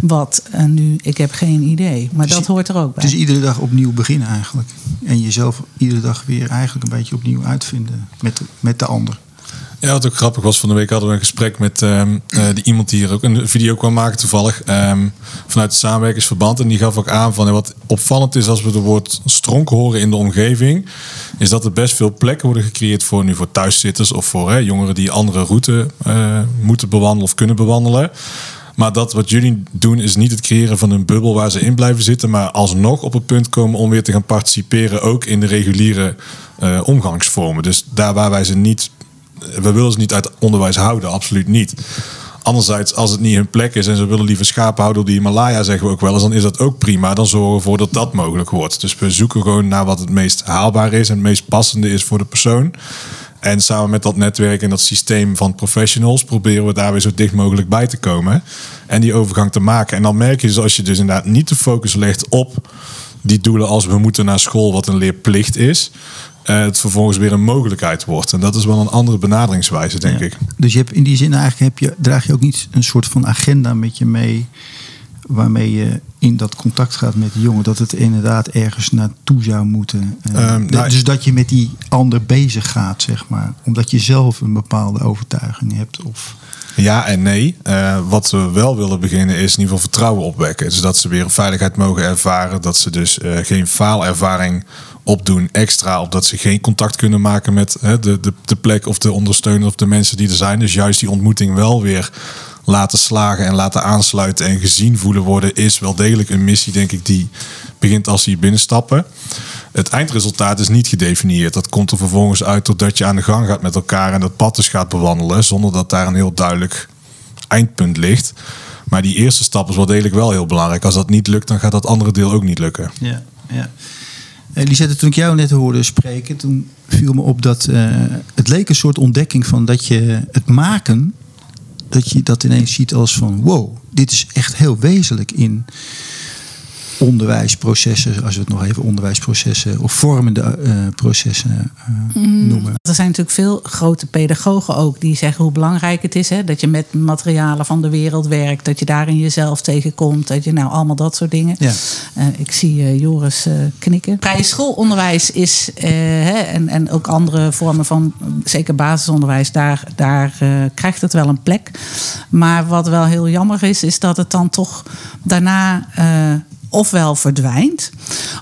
wat nu, ik heb geen idee. Maar dus, dat hoort er ook bij. Dus iedere dag opnieuw beginnen eigenlijk. En jezelf iedere dag weer eigenlijk een beetje opnieuw uitvinden met, met de ander. Ja, wat ook grappig was, van de week hadden we een gesprek met um, die iemand die hier ook een video kwam maken toevallig. Um, vanuit het samenwerkingsverband. En die gaf ook aan van wat opvallend is als we het woord stronk horen in de omgeving. Is dat er best veel plekken worden gecreëerd voor nu voor thuiszitters of voor hè, jongeren die andere route uh, moeten bewandelen of kunnen bewandelen. Maar dat wat jullie doen is niet het creëren van een bubbel waar ze in blijven zitten, maar alsnog op het punt komen om weer te gaan participeren ook in de reguliere uh, omgangsvormen. Dus daar waar wij ze niet we willen ze niet uit onderwijs houden, absoluut niet. Anderzijds, als het niet hun plek is en ze willen liever schapen houden op de Himalaya, zeggen we ook wel eens, dan is dat ook prima. Dan zorgen we ervoor dat dat mogelijk wordt. Dus we zoeken gewoon naar wat het meest haalbaar is en het meest passende is voor de persoon. En samen met dat netwerk en dat systeem van professionals proberen we daar weer zo dicht mogelijk bij te komen. En die overgang te maken. En dan merk je dus als je dus inderdaad niet de focus legt op die doelen als we moeten naar school, wat een leerplicht is het vervolgens weer een mogelijkheid wordt. En dat is wel een andere benaderingswijze, denk ja. ik. Dus je hebt in die zin eigenlijk heb je, draag je ook niet een soort van agenda met je mee waarmee je in dat contact gaat met de jongen, dat het inderdaad ergens naartoe zou moeten. Eh, Ehm, nou- dus dat je met die ander bezig gaat, zeg maar. Omdat je zelf een bepaalde overtuiging hebt. Of, Ja en nee. Eh, wat we wel willen beginnen is in ieder geval vertrouwen opwekken. Dus dat ze weer een veiligheid mogen ervaren. Dat ze dus eh, geen faalervaring opdoen extra. Of dat ze geen contact kunnen maken met hè, de, de, de plek of de ondersteuner of de mensen die er zijn. Dus juist die ontmoeting wel weer laten slagen en laten aansluiten en gezien voelen worden. Is wel degelijk een missie, denk ik, die begint als ze hier binnenstappen. Het eindresultaat is niet gedefinieerd. Dat komt er vervolgens uit totdat je aan de gang gaat met elkaar en dat pad dus gaat bewandelen, zonder dat daar een heel duidelijk eindpunt ligt. Maar die eerste stap is wel degelijk wel heel belangrijk. Als dat niet lukt, dan gaat dat andere deel ook niet lukken. ja, ja. Eh, Lisette, toen ik jou net hoorde spreken, toen viel me op dat eh, het leek een soort ontdekking van dat je het maken, dat je dat ineens ziet als van wow, dit is echt heel wezenlijk in onderwijsprocessen, als we het nog even onderwijsprocessen of vormende eh, processen eh, noemen. Er zijn natuurlijk veel grote pedagogen ook die zeggen hoe belangrijk het is. Hè? Dat je met materialen van de wereld werkt. Dat je daarin jezelf tegenkomt. Dat je nou allemaal dat soort dingen. Ja. Eh, ik zie Joris knikken. Vrije schoolonderwijs is, hè, en, en ook andere vormen van, zeker basisonderwijs, daar, daar krijgt het wel een plek. Maar wat wel heel jammer is, is dat het dan toch daarna ofwel verdwijnt,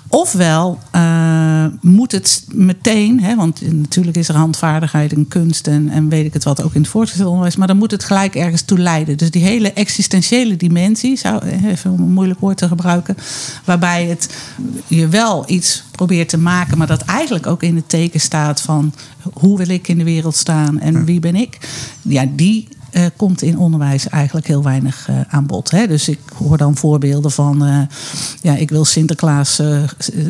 ofwel eh, moet het meteen, hè, want natuurlijk is er handvaardigheid en kunst en, en weet ik het wat ook in het voortgezet onderwijs, maar dan moet het gelijk ergens toe leiden. Dus die hele existentiële dimensie, zou even om een moeilijk woord te gebruiken, waarbij het je wel iets probeert te maken, maar dat eigenlijk ook in het teken staat van hoe wil ik in de wereld staan en wie ben ik, ja, die eh, komt in onderwijs eigenlijk heel weinig eh, aan bod. Hè? Dus ik hoor dan voorbeelden van, eh, ja, ik wil Sinterklaas,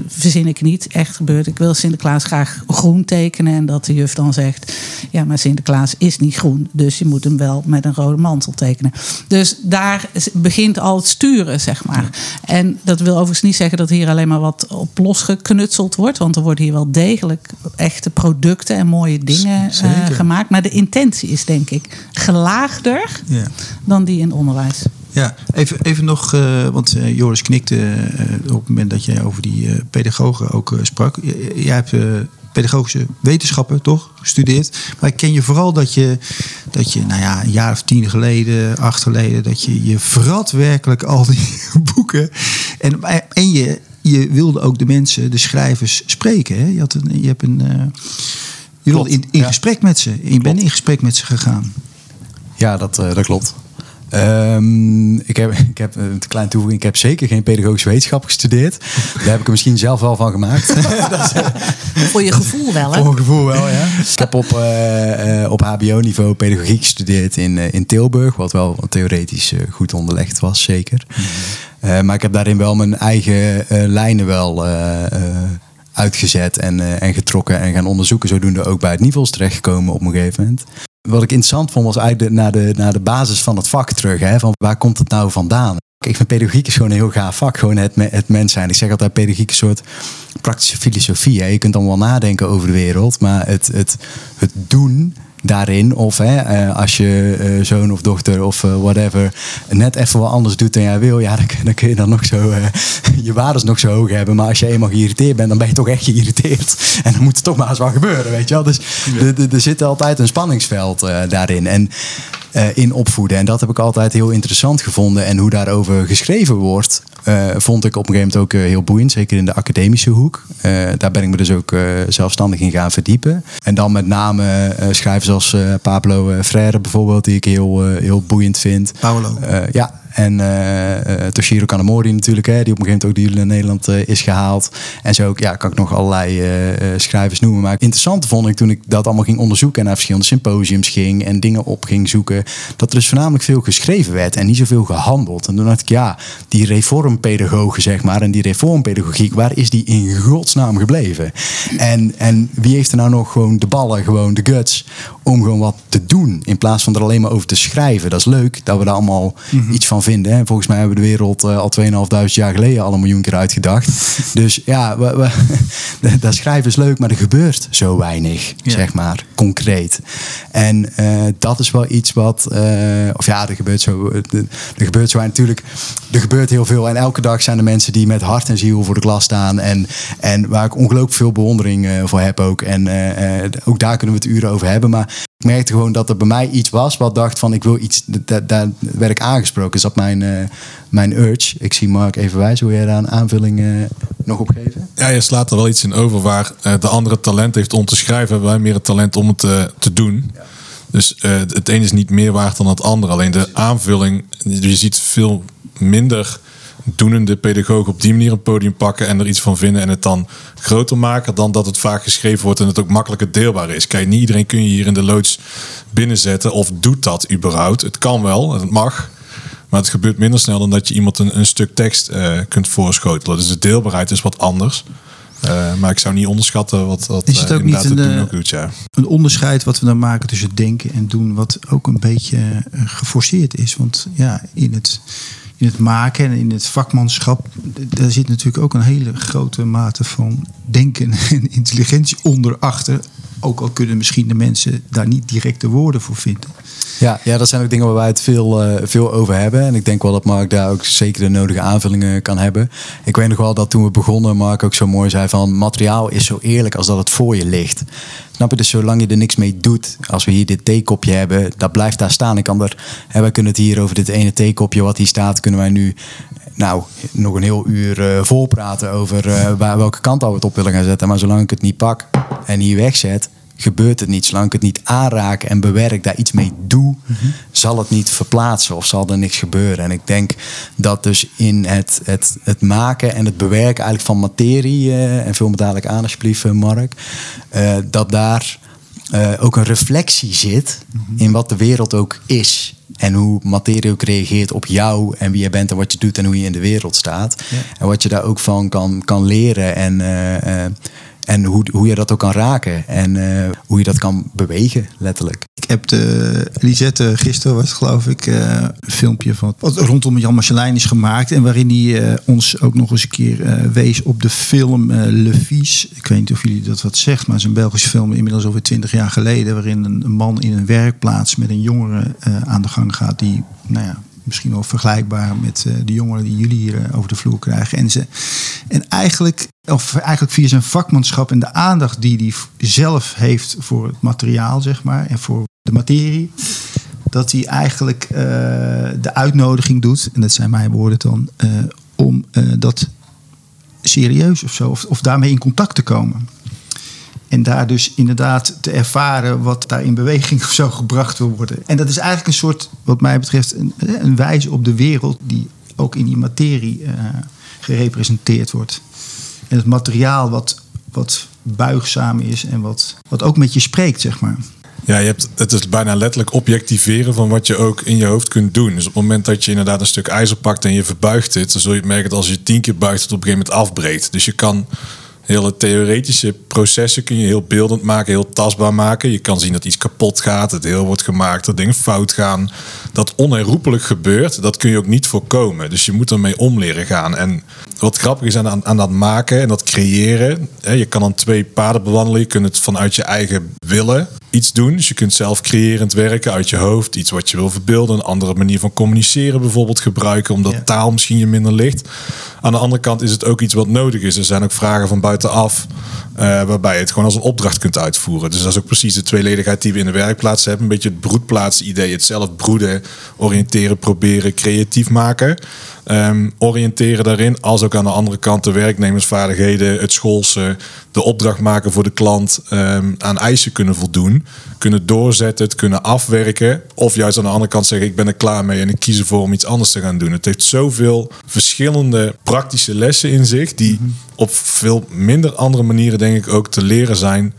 verzin ik niet, echt gebeurd. Ik wil Sinterklaas graag groen tekenen en dat de juf dan zegt, ja, maar Sinterklaas is niet groen, dus je moet hem wel met een rode mantel tekenen. Dus daar begint al het sturen, zeg maar. En dat wil overigens niet zeggen dat hier alleen maar wat op losgeknutseld wordt, want er worden hier wel degelijk echte producten en mooie dingen gemaakt. Maar de intentie is denk ik gelaagder Ja. dan die in onderwijs. Ja, even, even nog, eh, want eh, Joris knikte eh, op het moment dat jij over die eh, pedagogen ook eh, sprak. J- jij hebt eh, pedagogische wetenschappen toch gestudeerd. Maar ik ken je vooral dat je, dat je, nou ja, een jaar of tien geleden, acht geleden, dat je je vrat werkelijk al die boeken. En, en je, je wilde ook de mensen, de schrijvers, spreken. Hè? Je, had een, je hebt een. eh, je wilde in, in ja. gesprek met ze. Je bent in gesprek met ze gegaan. Ja, dat, eh, dat klopt. Ehm, ik heb, ik heb een kleine toevoeging. Ik heb zeker geen pedagogische wetenschap gestudeerd. Daar heb ik er misschien zelf wel van gemaakt. Voor je gevoel wel, hè? Voor mijn gevoel wel, ja. Ik heb op, eh, eh, op HBO-niveau pedagogiek gestudeerd in, in Tilburg. Wat wel theoretisch goed onderlegd was, zeker. Eh, maar ik heb daarin wel mijn eigen lijnen wel uitgezet en, en getrokken en gaan onderzoeken. Zodoende ook bij het nivels terechtgekomen op een gegeven moment. Wat ik interessant vond was eigenlijk de, naar, de, naar de basis van het vak terug. Hè? Van waar komt het nou vandaan? Ik vind pedagogiek is gewoon een heel gaaf vak. Gewoon het, het mens zijn. Ik zeg altijd pedagogiek is een soort praktische filosofie. Hè? Je kunt dan wel nadenken over de wereld. Maar het, het, het doen daarin. Of hè, eh, als je eh, zoon of dochter of eh, whatever net even wat anders doet dan jij wil. Ja, dan, kun- dan kun je dan nog zo je waardes nog zo hoog hebben. Maar als je eenmaal geïrriteerd bent, dan ben je toch echt geïrriteerd. En dan moet er toch maar eens wat gebeuren, weet je wel. Dus er- zit altijd een spanningsveld daarin. En in opvoeden. En dat heb ik altijd heel interessant gevonden. En hoe daarover geschreven wordt, eh, vond ik op een gegeven moment ook eh, heel boeiend. Zeker in de academische hoek. Eh, daar ben ik me dus ook zelfstandig in gaan verdiepen. En dan met name schrijvers als Pablo Freire bijvoorbeeld, die ik heel, heel boeiend vind. Paolo. Ja, en eh, Toshiro Kanamori natuurlijk, hè, die op een gegeven moment ook die naar Nederland eh, is gehaald. En zo ook, ja, kan ik nog allerlei schrijvers noemen. Maar interessant vond ik toen ik dat allemaal ging onderzoeken en naar verschillende symposiums ging en dingen op ging zoeken, dat er dus voornamelijk veel geschreven werd en niet zoveel gehandeld. En toen dacht ik, ja, die reformpedagogen zeg maar en die reformpedagogiek, waar is die in godsnaam gebleven? En, en wie heeft er nou nog gewoon de ballen, gewoon de guts om gewoon wat te doen in plaats van er alleen maar over te schrijven? Dat is leuk dat we daar allemaal iets van vinden. En volgens mij hebben we de wereld uh, al 2500 jaar geleden al een miljoen keer uitgedacht. dus ja, we, we, dat schrijven is leuk, maar er gebeurt zo weinig, zeg maar, concreet. En uh, dat is wel iets wat, uh, of ja, er gebeurt zo, er gebeurt zo natuurlijk, er gebeurt heel veel. En elke dag zijn er mensen die met hart en ziel voor de klas staan. En, en waar ik ongelooflijk veel bewondering voor heb ook. En ook daar kunnen we het uren over hebben. Maar ik merkte gewoon dat er bij mij iets was wat dacht van ik wil iets, daar, werd ik aangesproken. Is dat mijn, uh, mijn urge? Ik zie Mark even wijzen hoe jij daar een aanvulling uh, nog op geven? Ja, je slaat er wel iets in over waar uh, de andere talent heeft om te schrijven, hebben wij meer het talent om het te doen. Dus het een is niet meer waard dan het ander. Alleen de aanvulling, je ziet veel minder doenende pedagoog op die manier een podium pakken en er iets van vinden en het dan groter maken dan dat het vaak geschreven wordt en het ook makkelijker deelbaar is. Kijk, niet iedereen kun je hier in de loods binnenzetten of doet dat überhaupt. Het kan wel, het mag. Maar het gebeurt minder snel dan dat je iemand een, een stuk tekst uh, kunt voorschotelen. Dus de deelbaarheid is wat anders. Uh, maar ik zou niet onderschatten wat, wat is het ook niet een, doen ook doet, ja. een onderscheid wat we dan maken tussen denken en doen, wat ook een beetje geforceerd is. Want ja, in het in het maken en in het vakmanschap, daar zit natuurlijk ook een hele grote mate van denken en intelligentie onder achter. Ook al kunnen misschien de mensen daar niet direct de woorden voor vinden. Ja, ja dat zijn ook dingen waar wij het veel, uh, veel over hebben. En ik denk wel dat Mark daar ook zeker de nodige aanvullingen kan hebben. Ik weet nog wel dat toen we begonnen, Mark ook zo mooi zei van materiaal is zo eerlijk als dat het voor je ligt. Snap je? Dus zolang je er niks mee doet, als we hier dit theekopje hebben, dat blijft daar staan. Ik kan er, hè, wij kunnen het hier over dit ene theekopje wat hier staat, kunnen wij nu nou, nog een heel uur uh, vol praten over waar, welke kant we het op willen gaan zetten. Maar zolang ik het niet pak en hier wegzet, gebeurt het niet. Zolang ik het niet aanraak en bewerk, daar iets mee doe, zal het niet verplaatsen of zal er niks gebeuren. En ik denk dat dus in het, het, het maken en het bewerken eigenlijk van materie, uh, en vul me dadelijk aan alsjeblieft Mark, dat daar uh, ook een reflectie zit in wat de wereld ook is. En hoe materie ook reageert op jou en wie je bent en wat je doet en hoe je in de wereld staat. Ja. En wat je daar ook van kan, kan leren en en hoe, hoe je dat ook kan raken. En uh, hoe je dat kan bewegen, letterlijk. Ik heb de Lisette, gisteren was geloof ik, uh, een filmpje van wat rondom Jan Marcelijn is gemaakt. En waarin hij ons ook nog eens een keer wees op de film Le Vies. Ik weet niet of jullie dat wat zegt, maar het is een Belgische film inmiddels over twintig jaar geleden. Waarin een, een, man in een werkplaats met een jongere aan de gang gaat die, nou ja, misschien wel vergelijkbaar met uh, de jongeren die jullie hier uh, over de vloer krijgen. En, ze, en eigenlijk, of eigenlijk via zijn vakmanschap en de aandacht die hij zelf heeft voor het materiaal, zeg maar, en voor de materie, dat hij eigenlijk uh, de uitnodiging doet, en dat zijn mijn woorden dan, om dat serieus of zo, of, of daarmee in contact te komen. En daar dus inderdaad te ervaren wat daar in beweging of zo gebracht wil worden. En dat is eigenlijk een soort, wat mij betreft, een, een wijze op de wereld die ook in die materie uh, gerepresenteerd wordt. En het materiaal wat, wat buigzaam is en wat, wat ook met je spreekt, zeg maar. Ja, je hebt, het is bijna letterlijk objectiveren van wat je ook in je hoofd kunt doen. Dus op het moment dat je inderdaad een stuk ijzer pakt en je verbuigt het, dan zul je merken dat als je tien keer buigt, het op een gegeven moment afbreekt. Dus je kan hele theoretische processen kun je heel beeldend maken, heel tastbaar maken. Je kan zien dat iets kapot gaat, het heel wordt gemaakt, dat dingen fout gaan. Dat onherroepelijk gebeurt, dat kun je ook niet voorkomen. Dus je moet ermee om leren gaan. En wat grappig is aan, aan dat maken en dat creëren. Hè, je kan dan twee paden bewandelen. Je kunt het vanuit je eigen willen iets doen. Dus je kunt zelf creërend werken uit je hoofd. Iets wat je wil verbeelden. Een andere manier van communiceren bijvoorbeeld gebruiken. Omdat taal misschien je minder ligt. Aan de andere kant is het ook iets wat nodig is. Er zijn ook vragen van buitenaf. Uh, waarbij je het gewoon als een opdracht kunt uitvoeren. Dus dat is ook precies de tweeledigheid die we in de werkplaats hebben. Een beetje het broedplaatsidee. Het zelf broeden, oriënteren, proberen, creatief maken. Um, oriënteren daarin, als ook aan de andere kant de werknemersvaardigheden, het schoolse, de opdracht maken voor de klant, um, aan eisen kunnen voldoen, kunnen doorzetten, het kunnen afwerken, of juist aan de andere kant zeggen ik ben er klaar mee en ik kies ervoor om iets anders te gaan doen. Het heeft zoveel verschillende praktische lessen in zich, die mhm. op veel minder andere manieren denk ik ook te leren zijn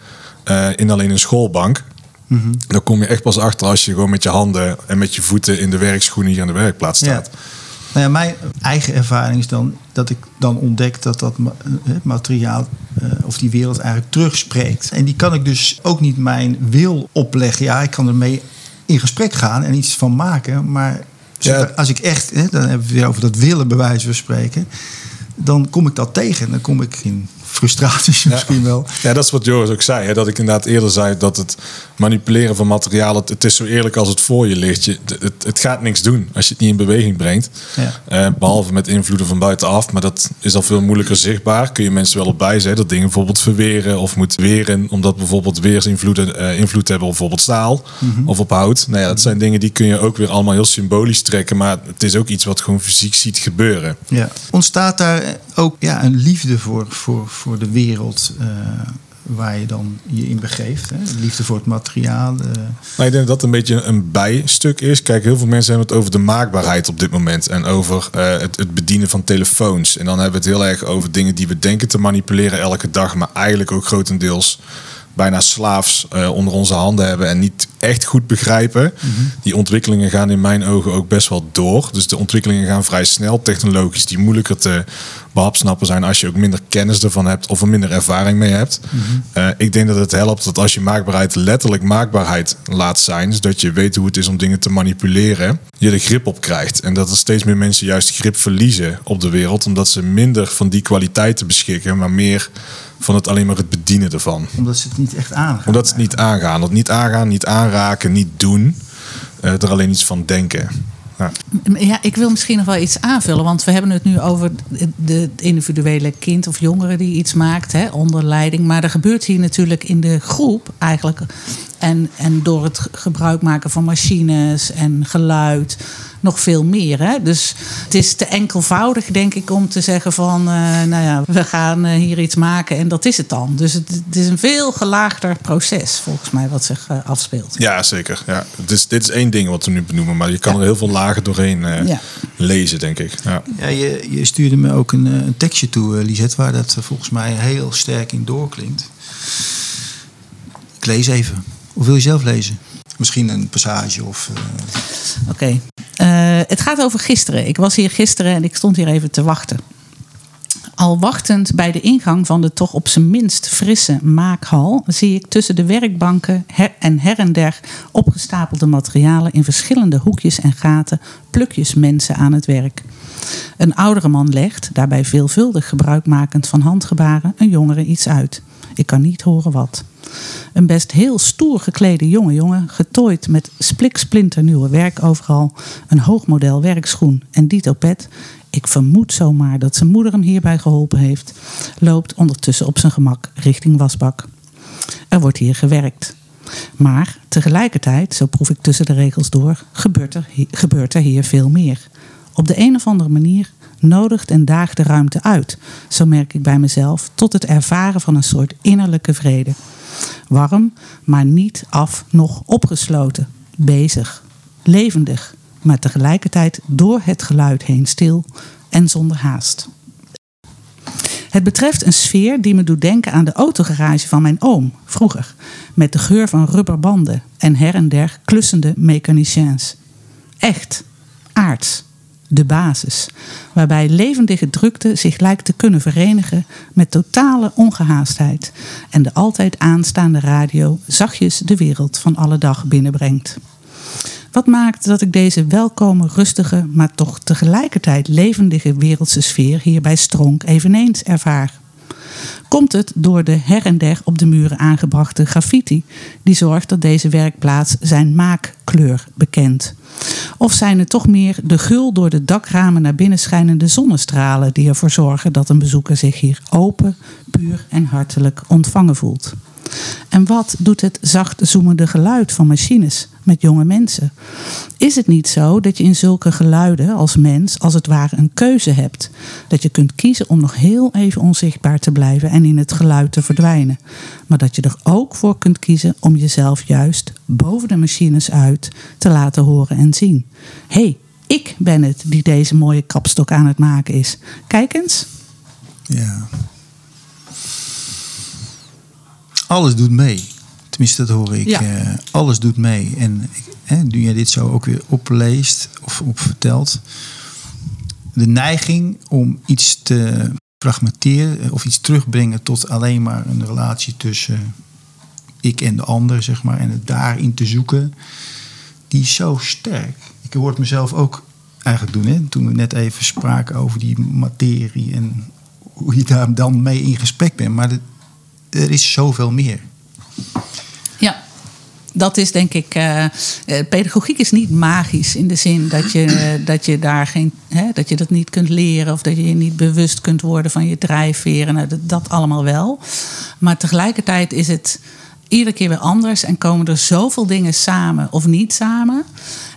uh, in alleen een schoolbank. -hmm. Dan kom je echt pas achter als je gewoon met je handen en met je voeten in de werkschoenen hier aan de werkplaats staat. Ja. Nou ja, mijn eigen ervaring is dan dat ik dan ontdek dat dat eh, materiaal uh, of die wereld eigenlijk terugspreekt. En die kan ik dus ook niet mijn wil opleggen. Ja, ik kan ermee in gesprek gaan en iets van maken, maar Ja. Als ik echt, hè, dan hebben we het weer over dat willen bij wijze van spreken. Dan kom ik dat tegen. Dan kom ik in frustraties misschien wel. Ja, dat is wat Joris ook zei. Hè? Dat ik inderdaad eerder zei dat het manipuleren van materiaal... Het, het is zo eerlijk als het voor je ligt. Je, het, het gaat niks doen als je het niet in beweging brengt. Ja. Eh, behalve met invloeden van buitenaf. Maar dat is al veel moeilijker zichtbaar. Kun je mensen wel op bijzetten. Dat dingen bijvoorbeeld verweren of moet weren. Omdat bijvoorbeeld weersinvloeden eh, invloed hebben op bijvoorbeeld staal of op hout. Nou ja, dat zijn dingen die kun je ook weer allemaal heel symbolisch trekken. Maar het is ook iets wat gewoon fysiek ziet gebeuren. Ja. Ontstaat daar ook ja, een liefde voor, voor, voor de wereld eh, waar je dan je in begeeft? Hè? Liefde voor het materiaal. eh. Nou, ik denk dat dat een beetje een bijstuk is. Kijk, heel veel mensen hebben het over de maakbaarheid op dit moment. En over eh, het, het bedienen van telefoons. En dan hebben we het heel erg over dingen die we denken te manipuleren elke dag. Maar eigenlijk ook grotendeels bijna slaafs eh, onder onze handen hebben. En niet echt goed begrijpen. Die ontwikkelingen gaan in mijn ogen ook best wel door. Dus de ontwikkelingen gaan vrij snel. Technologisch die moeilijker te behapsnappen zijn als je ook minder kennis ervan hebt of er minder ervaring mee hebt. Eh, ik denk dat het helpt dat als je maakbaarheid letterlijk maakbaarheid laat zijn, dus dat je weet hoe het is om dingen te manipuleren, je er grip op krijgt. En dat er steeds meer mensen juist grip verliezen op de wereld, omdat ze minder van die kwaliteiten beschikken, maar meer van het alleen maar het bedienen ervan. omdat ze het niet echt aangaan. Omdat ze het niet aangaan. Dat niet aangaan, niet aanraken, niet doen. eh, er alleen iets van denken. Ja. Ja, ik wil misschien nog wel iets aanvullen. Want we hebben het nu over de het individuele kind of jongere die iets maakt hè, onder leiding. Maar er gebeurt hier natuurlijk in de groep eigenlijk. En, en door het gebruik maken van machines en geluid nog veel meer. Hè? Dus het is te enkelvoudig, denk ik, om te zeggen van... eh, nou ja, we gaan eh, hier iets maken en dat is het dan. Dus het, het is een veel gelaagder proces, volgens mij, wat zich eh, afspeelt. Ja, zeker. Ja. Het is, dit is één ding wat we nu benoemen, maar je kan er heel veel lagen doorheen eh, Ja. lezen, denk ik. Ja. Ja, je, je stuurde me ook een, eh, een tekstje toe, Lisette, waar dat volgens mij heel sterk in doorklinkt. Ik lees even. Of wil je zelf lezen? Misschien een passage of... eh, Oké. Eh, het gaat over gisteren. Ik was hier gisteren en ik stond hier even te wachten. Al wachtend bij de ingang van de toch op zijn minst frisse maakhal zie ik tussen de werkbanken her en her en der opgestapelde materialen in verschillende hoekjes en gaten plukjes mensen aan het werk. Een oudere man legt, daarbij veelvuldig gebruikmakend van handgebaren, een jongere iets uit. Ik kan niet horen wat. Een best heel stoer geklede jonge jongen, getooid met spliksplinternieuwe werk overal, een hoogmodel werkschoen en dito pet. Ik vermoed zomaar dat zijn moeder hem hierbij geholpen heeft. Loopt ondertussen op zijn gemak richting wasbak. Er wordt hier gewerkt. Maar tegelijkertijd, zo proef ik tussen de regels door, gebeurt er, gebeurt er hier veel meer. Op de een of andere manier nodigt en daagt de ruimte uit, zo merk ik bij mezelf, tot het ervaren van een soort innerlijke vrede. Warm, maar niet af nog opgesloten. Bezig, levendig, maar tegelijkertijd door het geluid heen stil en zonder haast. Het betreft een sfeer die me doet denken aan de autogarage van mijn oom, vroeger. Met de geur van rubberbanden en her en der klussende mechaniciens. Echt, aards, de basis. Waarbij levendige drukte zich lijkt te kunnen verenigen met totale ongehaastheid. En de altijd aanstaande radio zachtjes de wereld van alle dag binnenbrengt. Wat maakt dat ik deze welkome, rustige, maar toch tegelijkertijd levendige wereldse sfeer hier bij Stronk eveneens ervaar? Komt het door de her en der op de muren aangebrachte graffiti die zorgt dat deze werkplaats zijn maakkleur bekent? Of zijn het toch meer de gul door de dakramen naar binnen schijnende zonnestralen die ervoor zorgen dat een bezoeker zich hier open, puur en hartelijk ontvangen voelt? En wat doet het zacht zoemende geluid van machines met jonge mensen? Is het niet zo dat je in zulke geluiden als mens als het ware een keuze hebt? Dat je kunt kiezen om nog heel even onzichtbaar te blijven en in het geluid te verdwijnen. Maar dat je er ook voor kunt kiezen om jezelf juist boven de machines uit te laten horen en zien. Hé, hey, ik ben het die deze mooie kapstok aan het maken is. Kijk eens. Ja. Alles doet mee. Tenminste, dat hoor ik. Ja. Eh, alles doet mee. En hè, nu jij dit zo ook weer opleest of op vertelt. De neiging om iets te fragmenteren of iets terugbrengen tot alleen maar een relatie tussen ik en de ander, zeg maar. En het daarin te zoeken. Die is zo sterk. Ik hoor het mezelf ook eigenlijk doen. Hè? Toen we net even spraken over die materie en hoe je daar dan mee in gesprek bent. Maar er is zoveel meer. Ja, dat is denk ik. eh, eh, pedagogiek is niet magisch in de zin dat je, eh, dat je daar geen. Hè, dat je dat niet kunt leren of dat je je niet bewust kunt worden van je drijfveren. Nou, dat, dat allemaal wel. Maar tegelijkertijd is het iedere keer weer anders en komen er zoveel dingen samen of niet samen.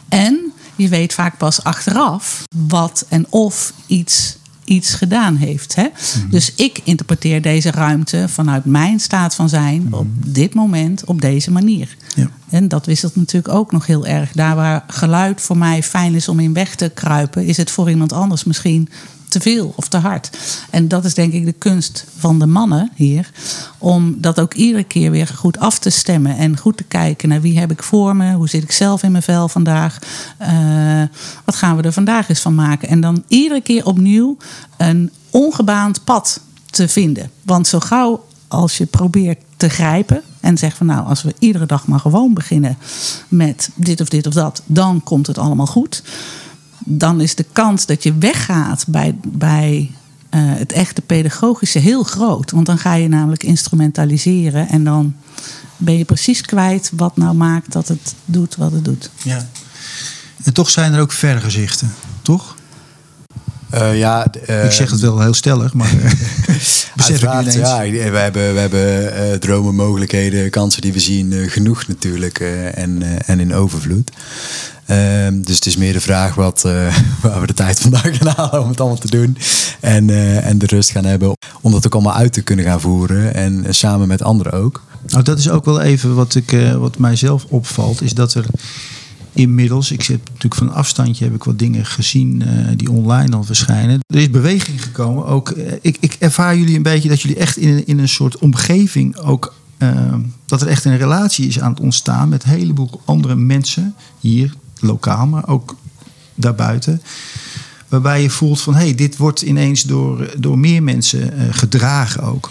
En je weet vaak pas achteraf wat en of iets iets gedaan heeft. Hè? Dus ik interpreteer deze ruimte vanuit mijn staat van zijn op dit moment op deze manier. Ja. En dat wisselt natuurlijk ook nog heel erg. Daar waar geluid voor mij fijn is om in weg te kruipen, is het voor iemand anders misschien te veel of te hard. En dat is denk ik de kunst van de mannen hier. Om dat ook iedere keer weer goed af te stemmen. En goed te kijken naar wie heb ik voor me. Hoe zit ik zelf in mijn vel vandaag. eh, wat gaan we er vandaag eens van maken. En dan iedere keer opnieuw een ongebaand pad te vinden. Want zo gauw als je probeert te grijpen en zegt van nou, als we iedere dag maar gewoon beginnen met dit of dit of dat, dan komt het allemaal goed. Dan is de kans dat je weggaat bij, bij eh, het echte pedagogische heel groot. Want dan ga je namelijk instrumentaliseren en dan ben je precies kwijt wat nou maakt dat het doet wat het doet. Ja. En toch zijn er ook vergezichten, toch? Eh, ja, eh, ik zeg het wel heel stellig, maar besef ik ja, we hebben, we hebben eh, dromen, mogelijkheden, kansen die we zien genoeg natuurlijk eh, en, eh, en in overvloed. Ehm, dus het is meer de vraag wat, eh, waar we de tijd vandaag gaan halen om het allemaal te doen. En, eh, en de rust gaan hebben om dat ook allemaal uit te kunnen gaan voeren. En eh, samen met anderen ook. Nou, dat is ook wel even wat, ik, wat mijzelf opvalt, is dat er inmiddels, ik zit natuurlijk van afstandje, heb ik wat dingen gezien die online al verschijnen. Er is beweging gekomen. Ook, ik, ik ervaar jullie een beetje dat jullie echt in, een- in een soort omgeving ook, dat er echt een relatie is aan het ontstaan met een heleboel andere mensen hier, lokaal, maar ook daarbuiten. Waarbij je voelt van, hé, hey, dit wordt ineens door, door meer mensen eh, gedragen ook.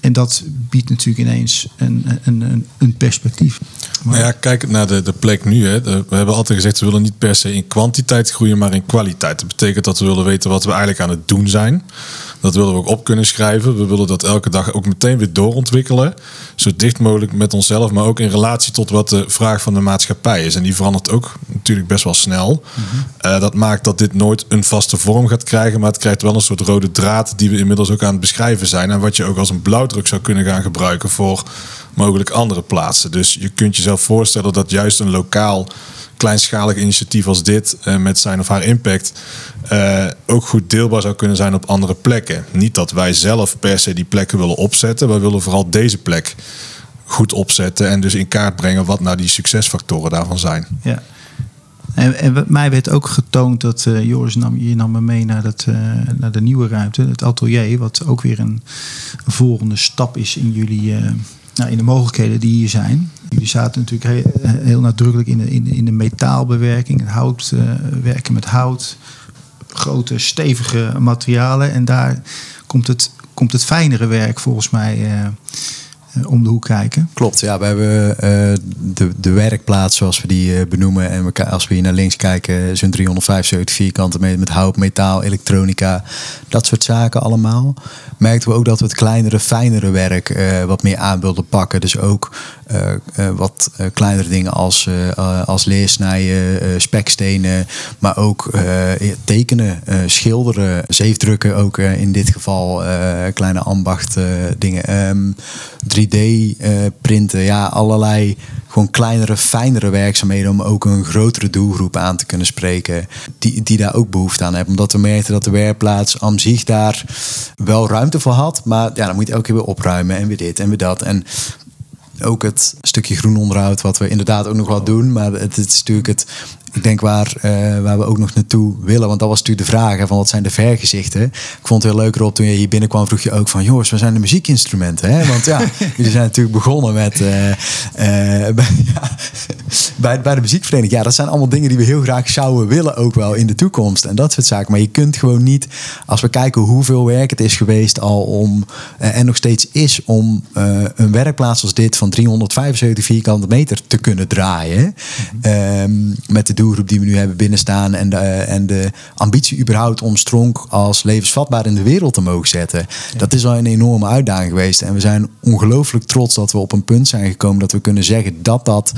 En dat biedt natuurlijk ineens een, een, een, perspectief. Maar, ja, kijk naar de, de plek nu. Hè. We hebben altijd gezegd, we willen niet per se in kwantiteit groeien, maar in kwaliteit. Dat betekent dat we willen weten wat we eigenlijk aan het doen zijn. Dat willen we ook op kunnen schrijven. We willen dat elke dag ook meteen weer doorontwikkelen. Zo dicht mogelijk met onszelf, maar ook in relatie tot wat de vraag van de maatschappij is. En die verandert ook natuurlijk best wel snel. Eh, dat maakt dat dit nooit een vaste vorm gaat krijgen, maar het krijgt wel een soort rode draad die we inmiddels ook aan het beschrijven zijn. En wat je ook als een blauwdruk zou kunnen gaan gebruiken voor mogelijk andere plaatsen. Dus je kunt jezelf voorstellen dat juist een lokaal kleinschalig initiatief als dit eh, met zijn of haar impact eh, ook goed deelbaar zou kunnen zijn op andere plekken. Niet dat wij zelf per se die plekken willen opzetten. Wij willen vooral deze plek goed opzetten en dus in kaart brengen wat nou die succesfactoren daarvan zijn. Ja. En, en mij werd ook getoond dat eh, Joris nam, je nam me mee naar, dat, naar de nieuwe ruimte, het atelier, wat ook weer een, volgende stap is in jullie, nou, in de mogelijkheden die hier zijn. Jullie zaten natuurlijk heel, heel nadrukkelijk in de, in, in de metaalbewerking, het hout, eh, werken met hout, grote stevige materialen. En daar komt het, komt het fijnere werk volgens mij eh, om de hoek kijken. Klopt, ja, we hebben eh, de, de werkplaats zoals we die eh, benoemen. En als we hier naar links kijken, zo'n 375 vierkante meter met hout, metaal, elektronica, dat soort zaken allemaal. Merkten we ook dat we het kleinere, fijnere werk eh, wat meer aan wilden pakken. Dus ook eh, eh, wat eh, kleinere dingen als, eh, eh, als leersnijden, eh, spekstenen, maar ook eh, tekenen, eh, schilderen, zeefdrukken ook eh, in dit geval, eh, kleine ambacht eh, dingen. Ehm, 3D eh, ja, allerlei gewoon kleinere, fijnere werkzaamheden om ook een grotere doelgroep aan te kunnen spreken, die, die daar ook behoefte aan hebben. Omdat we merkten dat de werkplaats aan zich daar wel ruimte voor had, maar ja, dan moet je elke keer weer opruimen en weer dit en weer dat. En ook het stukje groen onderhoud, wat we inderdaad ook nog wel doen. Maar het is natuurlijk het. Ik denk waar, eh, waar we ook nog naartoe willen. Want dat was natuurlijk de vraag: hè, van wat zijn de vergezichten? Ik vond het heel leuk erop toen je hier binnenkwam, vroeg je ook van: jongens, waar zijn de muziekinstrumenten? Hè? Want ja, jullie zijn natuurlijk begonnen met. eh, eh, bij- ja, bij, bij de muziekvereniging. Ja, dat zijn allemaal dingen die we heel graag zouden willen, ook wel in de toekomst. En dat soort zaken. Maar je kunt gewoon niet, als we kijken hoeveel werk het is geweest al om, en nog steeds is, om een werkplaats als dit van 375 vierkante meter te kunnen draaien. Ehm, met de doelgroep die we nu hebben binnenstaan en de, en de ambitie überhaupt om Stronk als levensvatbaar in de wereld te mogen zetten. Dat is al een enorme uitdaging geweest. En we zijn ongelooflijk trots dat we op een punt zijn gekomen dat we kunnen zeggen dat dat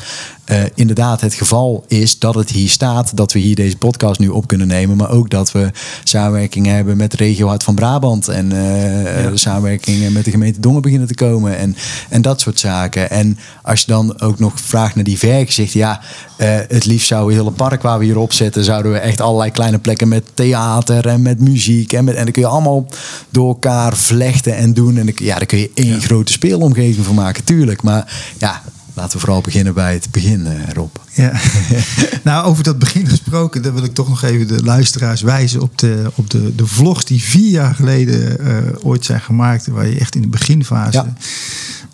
eh, inderdaad het geval is dat het hier staat, dat we hier deze podcast nu op kunnen nemen, maar ook dat we samenwerkingen hebben met de regio Hart van Brabant en eh, samenwerkingen met de gemeente Dongen beginnen te komen en, en dat soort zaken. En als je dan ook nog vraagt naar die vergezichten, ja, eh, het liefst zou hele park waar we hier op zetten, zouden we echt allerlei kleine plekken met theater en met muziek en, met, en dan kun je allemaal door elkaar vlechten en doen en dan, ja, daar kun je één grote speelomgeving van maken, tuurlijk. Maar ja, laten we vooral beginnen bij het begin, eh, Rob. Ja. nou, over dat begin gesproken, dan wil ik toch nog even de luisteraars wijzen op de, op de, de vlogs die vier jaar geleden eh, ooit zijn gemaakt, waar je echt in de beginfase Ja.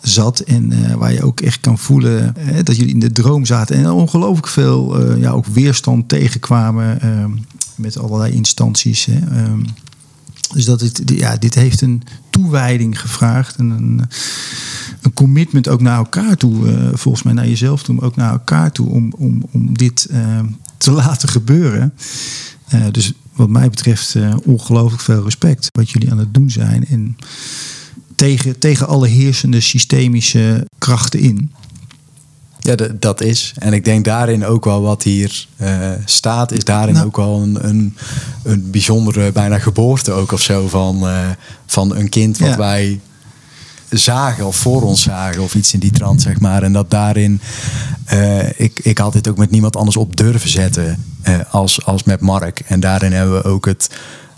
zat en eh, waar je ook echt kan voelen dat jullie in de droom zaten en ongelooflijk veel ja, ook weerstand tegenkwamen eh, met allerlei instanties. Hè. Ehm, dus dat het, ja, dit heeft een toewijding gevraagd en een, een commitment ook naar elkaar toe, eh, volgens mij naar jezelf toe, maar ook naar elkaar toe, om, om, om dit eh, te laten gebeuren. Eh, dus wat mij betreft ongelooflijk veel respect wat jullie aan het doen zijn. En tegen, tegen alle heersende systemische krachten in. Ja, dat is. En ik denk daarin ook wel wat hier staat, is daarin Nou. ook wel een, een, een bijzondere bijna geboorte ook of zo van, van een kind wat Ja. wij zagen of voor ons zagen of iets in die trant, zeg maar. En dat daarin, eh, ik, ik had dit ook met niemand anders op durven zetten eh, als, als met Mark. En daarin hebben we ook het,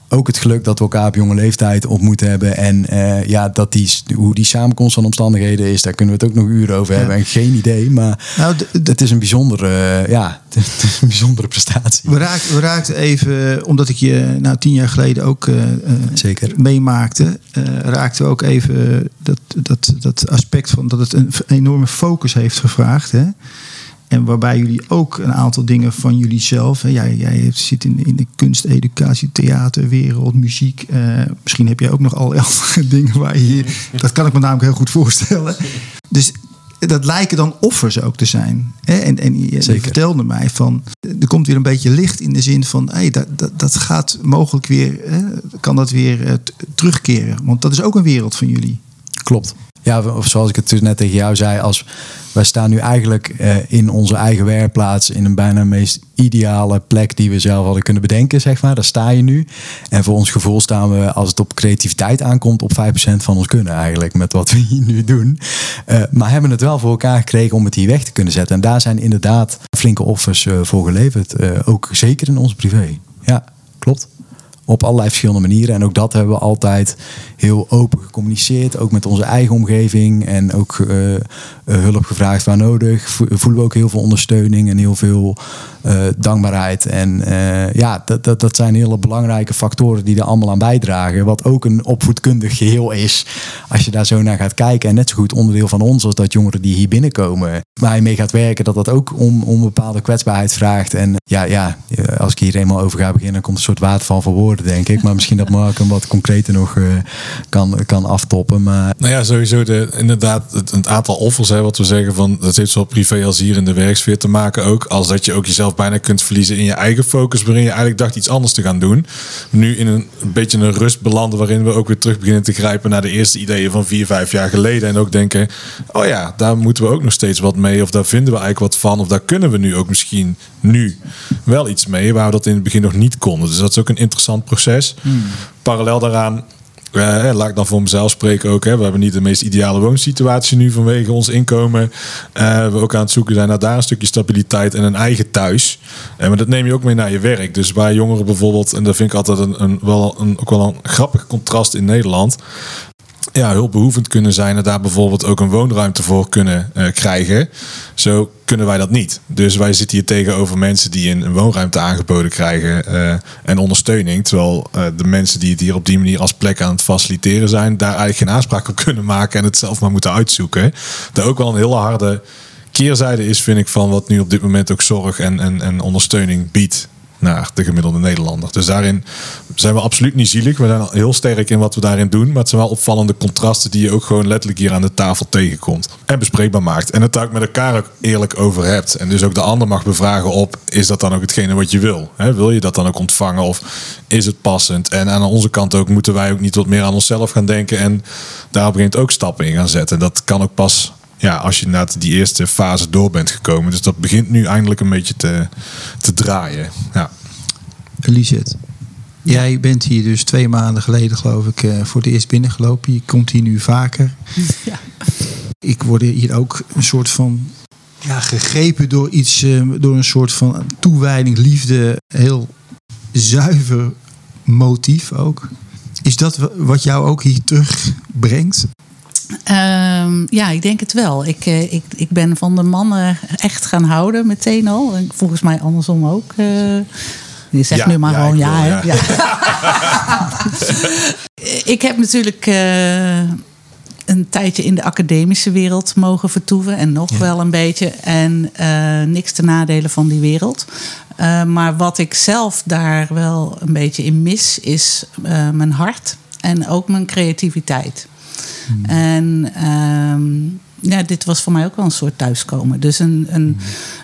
ook het geluk dat we elkaar op jonge leeftijd ontmoet hebben. En eh, ja, dat die, hoe die samenkomst van omstandigheden is, daar kunnen we het ook nog uren over hebben. En geen idee, maar Nou, de- het is een bijzondere, eh, ja, het is een bijzondere prestatie. We raakten, we even, omdat ik je nou tien jaar geleden ook eh, eh, Zeker. meemaakte, eh, raakten we ook even dat, dat, dat aspect van dat het een enorme focus heeft gevraagd. Hè? En waarbij jullie ook een aantal dingen van jullie zelf. Hè? Jij, jij zit in, in de kunst, educatie, theater, wereld, muziek. eh, misschien heb jij ook nog allerlei andere dingen waar je hier. Dat kan ik me namelijk heel goed voorstellen. Dus dat lijken dan offers ook te zijn. Hè? En, en je, vertelde mij van. Er komt weer een beetje licht in de zin van. Hey, dat, dat, dat gaat mogelijk weer. Hè? Kan dat weer eh, terugkeren? Want dat is ook een wereld van jullie. Klopt. Ja, of zoals ik het dus net tegen jou zei, als wij staan nu eigenlijk eh, in onze eigen werkplaats in een bijna meest ideale plek die we zelf hadden kunnen bedenken, zeg maar. Daar sta je nu. En voor ons gevoel staan we, als het op creativiteit aankomt, op 5% van ons kunnen eigenlijk met wat we hier nu doen. Eh, maar hebben het wel voor elkaar gekregen om het hier weg te kunnen zetten. En daar zijn inderdaad flinke offers eh, voor geleverd. Ook zeker in onze privé. Ja, klopt op allerlei verschillende manieren. En ook dat hebben we altijd heel open gecommuniceerd. Ook met onze eigen omgeving. En ook eh, eh, hulp gevraagd waar nodig. Vo- Voelen we ook heel veel ondersteuning en heel veel eh, dankbaarheid. En ja, dat, dat, dat zijn hele belangrijke factoren die er allemaal aan bijdragen. Wat ook een opvoedkundig geheel is. Als je daar zo naar gaat kijken. En net zo goed onderdeel van ons als dat jongeren die hier binnenkomen. Waar je mee gaat werken. Dat dat ook om, om bepaalde kwetsbaarheid vraagt. En ja, ja, als ik hier eenmaal over ga beginnen. Dan komt een soort waterval van woorden denk ik. Maar misschien dat Mark hem wat concreter nog kan, kan aftoppen. Maar Nou ja, sowieso de, inderdaad het, het aantal offers, hè, wat we zeggen van dat heeft zowel privé als hier in de werksfeer te maken ook. Als dat je ook jezelf bijna kunt verliezen in je eigen focus, waarin je eigenlijk dacht iets anders te gaan doen. Nu in een, een beetje een rust belanden, waarin we ook weer terug beginnen te grijpen naar de eerste ideeën van vier, vijf jaar geleden. En ook denken, oh ja, daar moeten we ook nog steeds wat mee. Of daar vinden we eigenlijk wat van. Of daar kunnen we nu ook misschien nu wel iets mee, waar we dat in het begin nog niet konden. Dus dat is ook een interessant proces. Parallel daaraan eh, laat ik dan voor mezelf spreken ook. Hè. We hebben niet de meest ideale woonsituatie nu vanwege ons inkomen. Eh, we ook aan het zoeken zijn naar daar een stukje stabiliteit en een eigen thuis. Eh, maar dat neem je ook mee naar je werk. Dus waar jongeren bijvoorbeeld, en dat vind ik altijd een, een, wel een, ook wel een grappig contrast in Nederland ja, hulpbehoevend kunnen zijn en daar bijvoorbeeld ook een woonruimte voor kunnen eh, krijgen. Zo kunnen wij dat niet. Dus wij zitten hier tegenover mensen die een, woonruimte aangeboden krijgen eh, en ondersteuning. Terwijl eh, de mensen die het hier op die manier als plek aan het faciliteren zijn, daar eigenlijk geen aanspraak op kunnen maken en het zelf maar moeten uitzoeken. Daar ook wel een hele harde keerzijde is, vind ik, van wat nu op dit moment ook zorg en, en, en ondersteuning biedt naar de gemiddelde Nederlander. Dus daarin zijn we absoluut niet zielig. We zijn heel sterk in wat we daarin doen. Maar het zijn wel opvallende contrasten die je ook gewoon letterlijk hier aan de tafel tegenkomt. En bespreekbaar maakt. En het daar ook met elkaar ook eerlijk over hebt. En dus ook de ander mag bevragen op, is dat dan ook hetgene wat je wil? Hè, wil je dat dan ook ontvangen of is het passend? En aan onze kant ook moeten wij ook niet wat meer aan onszelf gaan denken. En daar begint ook stappen in gaan zetten. Dat kan ook pas ja, als je inderdaad die eerste fase door bent gekomen. Dus dat begint nu eindelijk een beetje te, te draaien. Ja. Lisette, jij bent hier dus twee maanden geleden, geloof ik, eh, voor het eerst binnengelopen. Je komt hier nu vaker. Ja. Ik word hier ook een soort van ja, gegrepen door iets, eh, door een soort van toewijding, liefde, heel zuiver motief ook. Is dat wa- wat jou ook hier terugbrengt? Ehm, ja, ik denk het wel. Ik, eh, ik, ik ben van de mannen echt gaan houden meteen al. En volgens mij andersom ook. eh. je zegt Ja, nu maar ja, gewoon ja. wil, hè? ja. Ik heb natuurlijk eh, een tijdje in de academische wereld mogen vertoeven. En nog wel een beetje. En niks te nadelen van die wereld. Maar wat ik zelf daar wel een beetje in mis, is mijn hart. En ook mijn creativiteit. En ehm, ja, dit was voor mij ook wel een soort thuiskomen. Dus een, een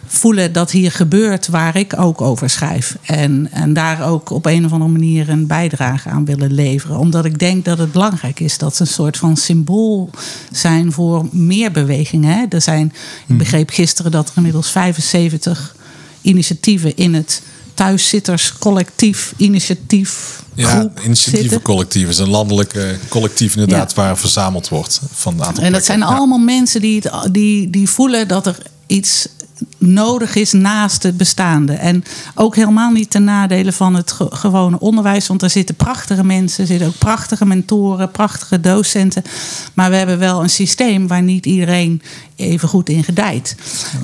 voelen dat hier gebeurt waar ik ook over schrijf. En, en daar ook op een of andere manier een bijdrage aan willen leveren. Omdat ik denk dat het belangrijk is dat ze een soort van symbool zijn voor meer bewegingen. Hè? Er zijn, ik begreep gisteren dat er inmiddels 75 initiatieven in het thuiszitterscollectief initiatief Ja, collectief is een landelijke collectief inderdaad waar verzameld wordt van een aantal En dat zijn. Ja. allemaal mensen die, het, die, die voelen dat er iets nodig is naast het bestaande. En ook helemaal niet ten nadele van het ge- gewone onderwijs. Want er zitten prachtige mensen, er zitten ook prachtige mentoren, prachtige docenten. Maar we hebben wel een systeem waar niet iedereen even goed in gedijt.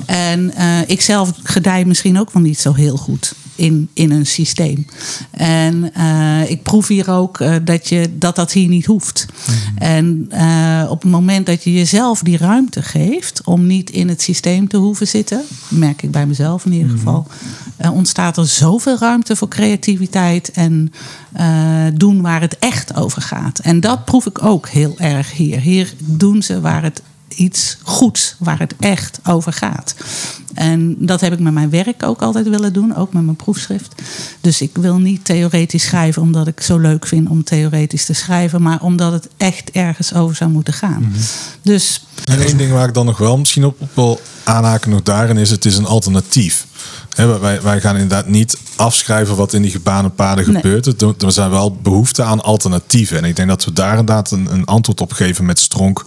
En eh, ik zelf gedij misschien ook wel niet zo heel goed in, in een systeem. En eh, ik proef hier ook eh, dat, je, dat dat hier niet hoeft. En eh, op het moment dat je jezelf die ruimte geeft om niet in het systeem te hoeven zitten, merk ik bij mezelf in ieder geval, eh, ontstaat er zoveel ruimte voor creativiteit en doen waar het echt over gaat. En dat proef ik ook heel erg hier. Hier doen ze waar het iets goeds, waar het echt over gaat. En dat heb ik met mijn werk ook altijd willen doen, ook met mijn proefschrift. Dus ik wil niet theoretisch schrijven omdat ik zo leuk vind om theoretisch te schrijven, maar omdat het echt ergens over zou moeten gaan. Dus En één ding waar ik dan nog wel misschien op, op wil aanhaken nog daarin is, het is een alternatief. Wij, wij gaan inderdaad niet afschrijven wat in die gebaande paden Nee. gebeurt. Er zijn wel behoefte aan alternatieven. En ik denk dat we daar inderdaad een, een antwoord op geven met Stronk.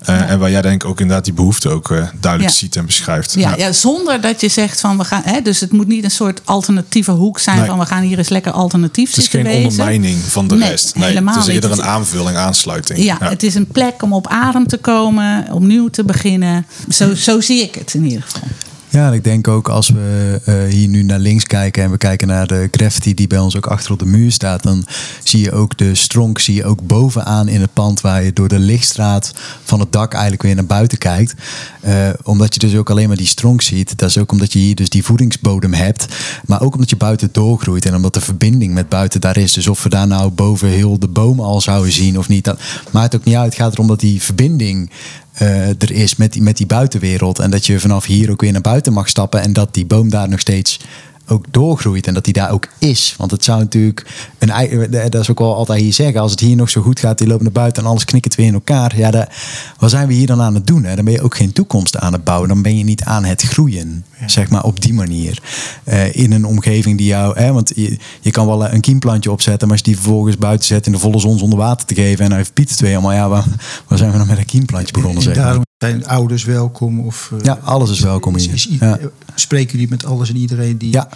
Eh, En waar jij denk ik ook inderdaad die behoefte ook eh, duidelijk Ja. ziet en beschrijft. Ja, ja, zonder dat je zegt van we gaan. Hè, dus het moet niet een soort alternatieve hoek zijn Nee. van we gaan hier eens lekker alternatief Het is zitten geen wezen. ondermijning van de Nee, rest. Nee, helemaal het is eerder niet. een aanvulling, aansluiting. Ja, het is een plek om op adem te komen, opnieuw te beginnen. Zo, zo zie ik het in ieder geval. Ja, en ik denk ook als we eh, hier nu naar links kijken en we kijken naar de graffiti die bij ons ook achter op de muur staat, dan zie je ook de stronk zie je ook bovenaan in het pand waar je door de lichtstraat van het dak eigenlijk weer naar buiten kijkt. Eh, omdat je dus ook alleen maar die stronk ziet. Dat is ook omdat je hier dus die voedingsbodem hebt, maar ook omdat je buiten doorgroeit en omdat de verbinding met buiten daar is. Dus of we daar nou boven heel de bomen al zouden zien of niet, dat maakt ook niet uit. Het gaat erom dat die verbinding eh, er is met die, met die buitenwereld. En dat je vanaf hier ook weer naar buiten mag stappen. En dat die boom daar nog steeds ook doorgroeit. En dat die daar ook is. Want het zou natuurlijk. Een, ei- eh, dat is ook wel altijd hier zeggen. Als het hier nog zo goed gaat, die loopt naar buiten en alles knikkert weer in elkaar. Ja, daar, wat zijn we hier dan aan het doen? Hè? Dan ben je ook geen toekomst aan het bouwen. Dan ben je niet aan het groeien. Zeg maar op die manier. Eh, in een omgeving die jou. Hè, want je, je kan wel een kiemplantje opzetten. Maar als je die vervolgens buiten zet in de volle zon zonder water te geven. En dan heeft Piet twee allemaal. Ja, waar, waar zijn we dan met een kiemplantje begonnen? En Zeg maar. daarom zijn ouders welkom. Of, eh, Ja, alles is welkom hier. is i- Ja. Spreken jullie met alles en iedereen die Ja,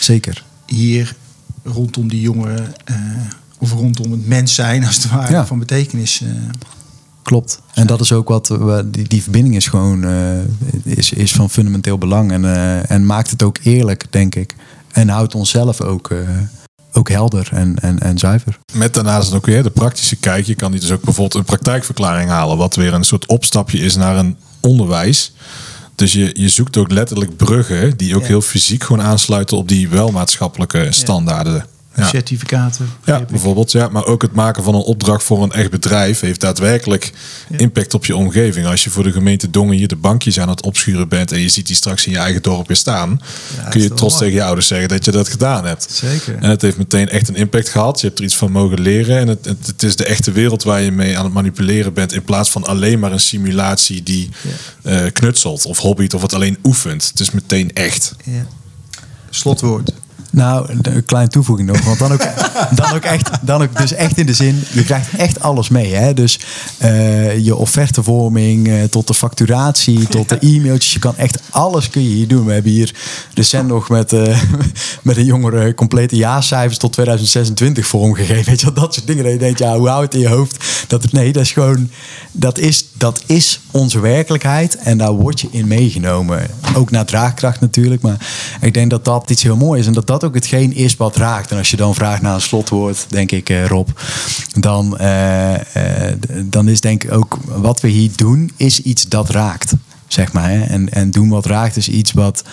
zeker. hier rondom die jongeren eh, of rondom het mens zijn, als het ware, Ja. van betekenis. eh, Klopt. En dat is ook wat we, die, die verbinding is gewoon is, is van fundamenteel belang. En, en maakt het ook eerlijk, denk ik. En houdt onszelf ook, ook helder en, en, en zuiver. Met daarnaast ook weer de praktische kijk. Je kan die dus ook bijvoorbeeld een praktijkverklaring halen. Wat weer een soort opstapje is naar een onderwijs. Dus je, je zoekt ook letterlijk bruggen die ook Ja. heel fysiek gewoon aansluiten op die wel maatschappelijke standaarden. Ja. Certificaten. Ja, bijvoorbeeld. Ja, maar ook het maken van een opdracht voor een echt bedrijf heeft daadwerkelijk impact op je omgeving. Als je voor de gemeente Dongen hier de bankjes aan het opschuren bent en je ziet die straks in je eigen dorp weer staan, kun je trots mooi. tegen je ouders zeggen dat je dat gedaan hebt. Zeker. En het heeft meteen echt een impact gehad. Je hebt er iets van mogen leren. En het, het, het is de echte wereld waar je mee aan het manipuleren bent. In plaats van alleen maar een simulatie die eh, knutselt of hobbyt of het alleen oefent. Het is meteen echt. Ja. Slotwoord. Nou, een kleine toevoeging nog. Want dan ook, dan ook echt, dan ook dus echt in de zin, je krijgt echt alles mee. Hè? Dus eh, je offertevorming eh, tot de facturatie, tot de e-mailtjes. Je kan echt alles kun je hier doen. We hebben hier recent nog met, eh, met een jongere complete jaarcijfers tot 2026 vormgegeven. Weet je dat soort dingen. Dat je denkt, ja, hoe houdt het in je hoofd? Dat het, nee, dat is gewoon, dat is, dat is onze werkelijkheid. En daar word je in meegenomen. Ook naar draagkracht natuurlijk. Maar ik denk dat dat iets heel moois is. En dat dat ook hetgeen is wat raakt. En als je dan vraagt naar een slotwoord, denk ik, eh, Rob. Dan, eh, eh, dan is denk ik ook wat we hier doen, is iets dat raakt. Zeg maar. Hè? En, en doen wat raakt is iets wat,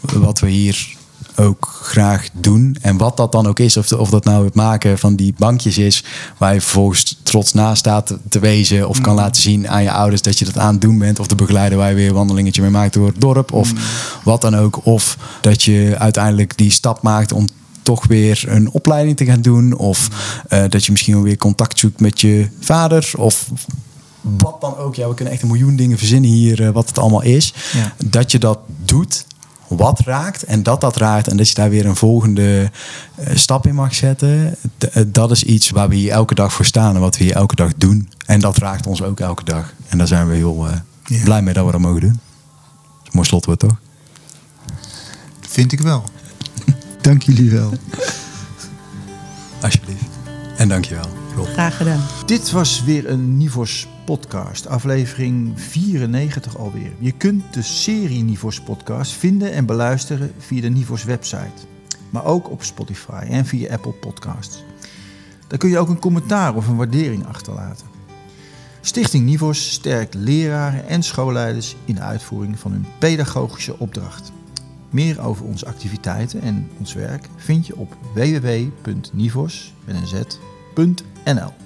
wat we hier ook graag doen. En wat dat dan ook is, of, of dat nou het maken van die bankjes is, waar je vervolgens trots naast staat te- te wezen, of kan laten zien aan je ouders dat je dat aan het doen bent, of de begeleider waar je weer een wandelingetje mee maakt door het dorp, of wat dan ook. Of dat je uiteindelijk die stap maakt om toch weer een opleiding te gaan doen, of eh, dat je misschien wel weer contact zoekt met je vader, of wat dan ook. Ja, we kunnen echt een miljoen dingen verzinnen hier, eh, wat het allemaal is. Ja. Dat je dat doet, wat raakt en dat dat raakt en dat je daar weer een volgende eh, stap in mag zetten. Eh, dat is iets waar we hier elke dag voor staan en wat we hier elke dag doen. En dat raakt ons ook elke dag. En daar zijn we heel eh, Ja. blij mee dat we dat mogen doen. Dat is mooi slotwoord, toch? Vind ik wel. Dank jullie wel. Alsjeblieft. En dankjewel, Rob. Graag gedaan. Dit was weer een Nivos podcast, aflevering 94 alweer. Je kunt de serie Nivos podcast vinden en beluisteren via de Nivos website. Maar ook op Spotify en via Apple Podcasts. Daar kun je ook een commentaar of een waardering achterlaten. Stichting Nivos sterkt leraren en schoolleiders in de uitvoering van hun pedagogische opdracht. Meer over onze activiteiten en ons werk vind je op www.nivos.nl.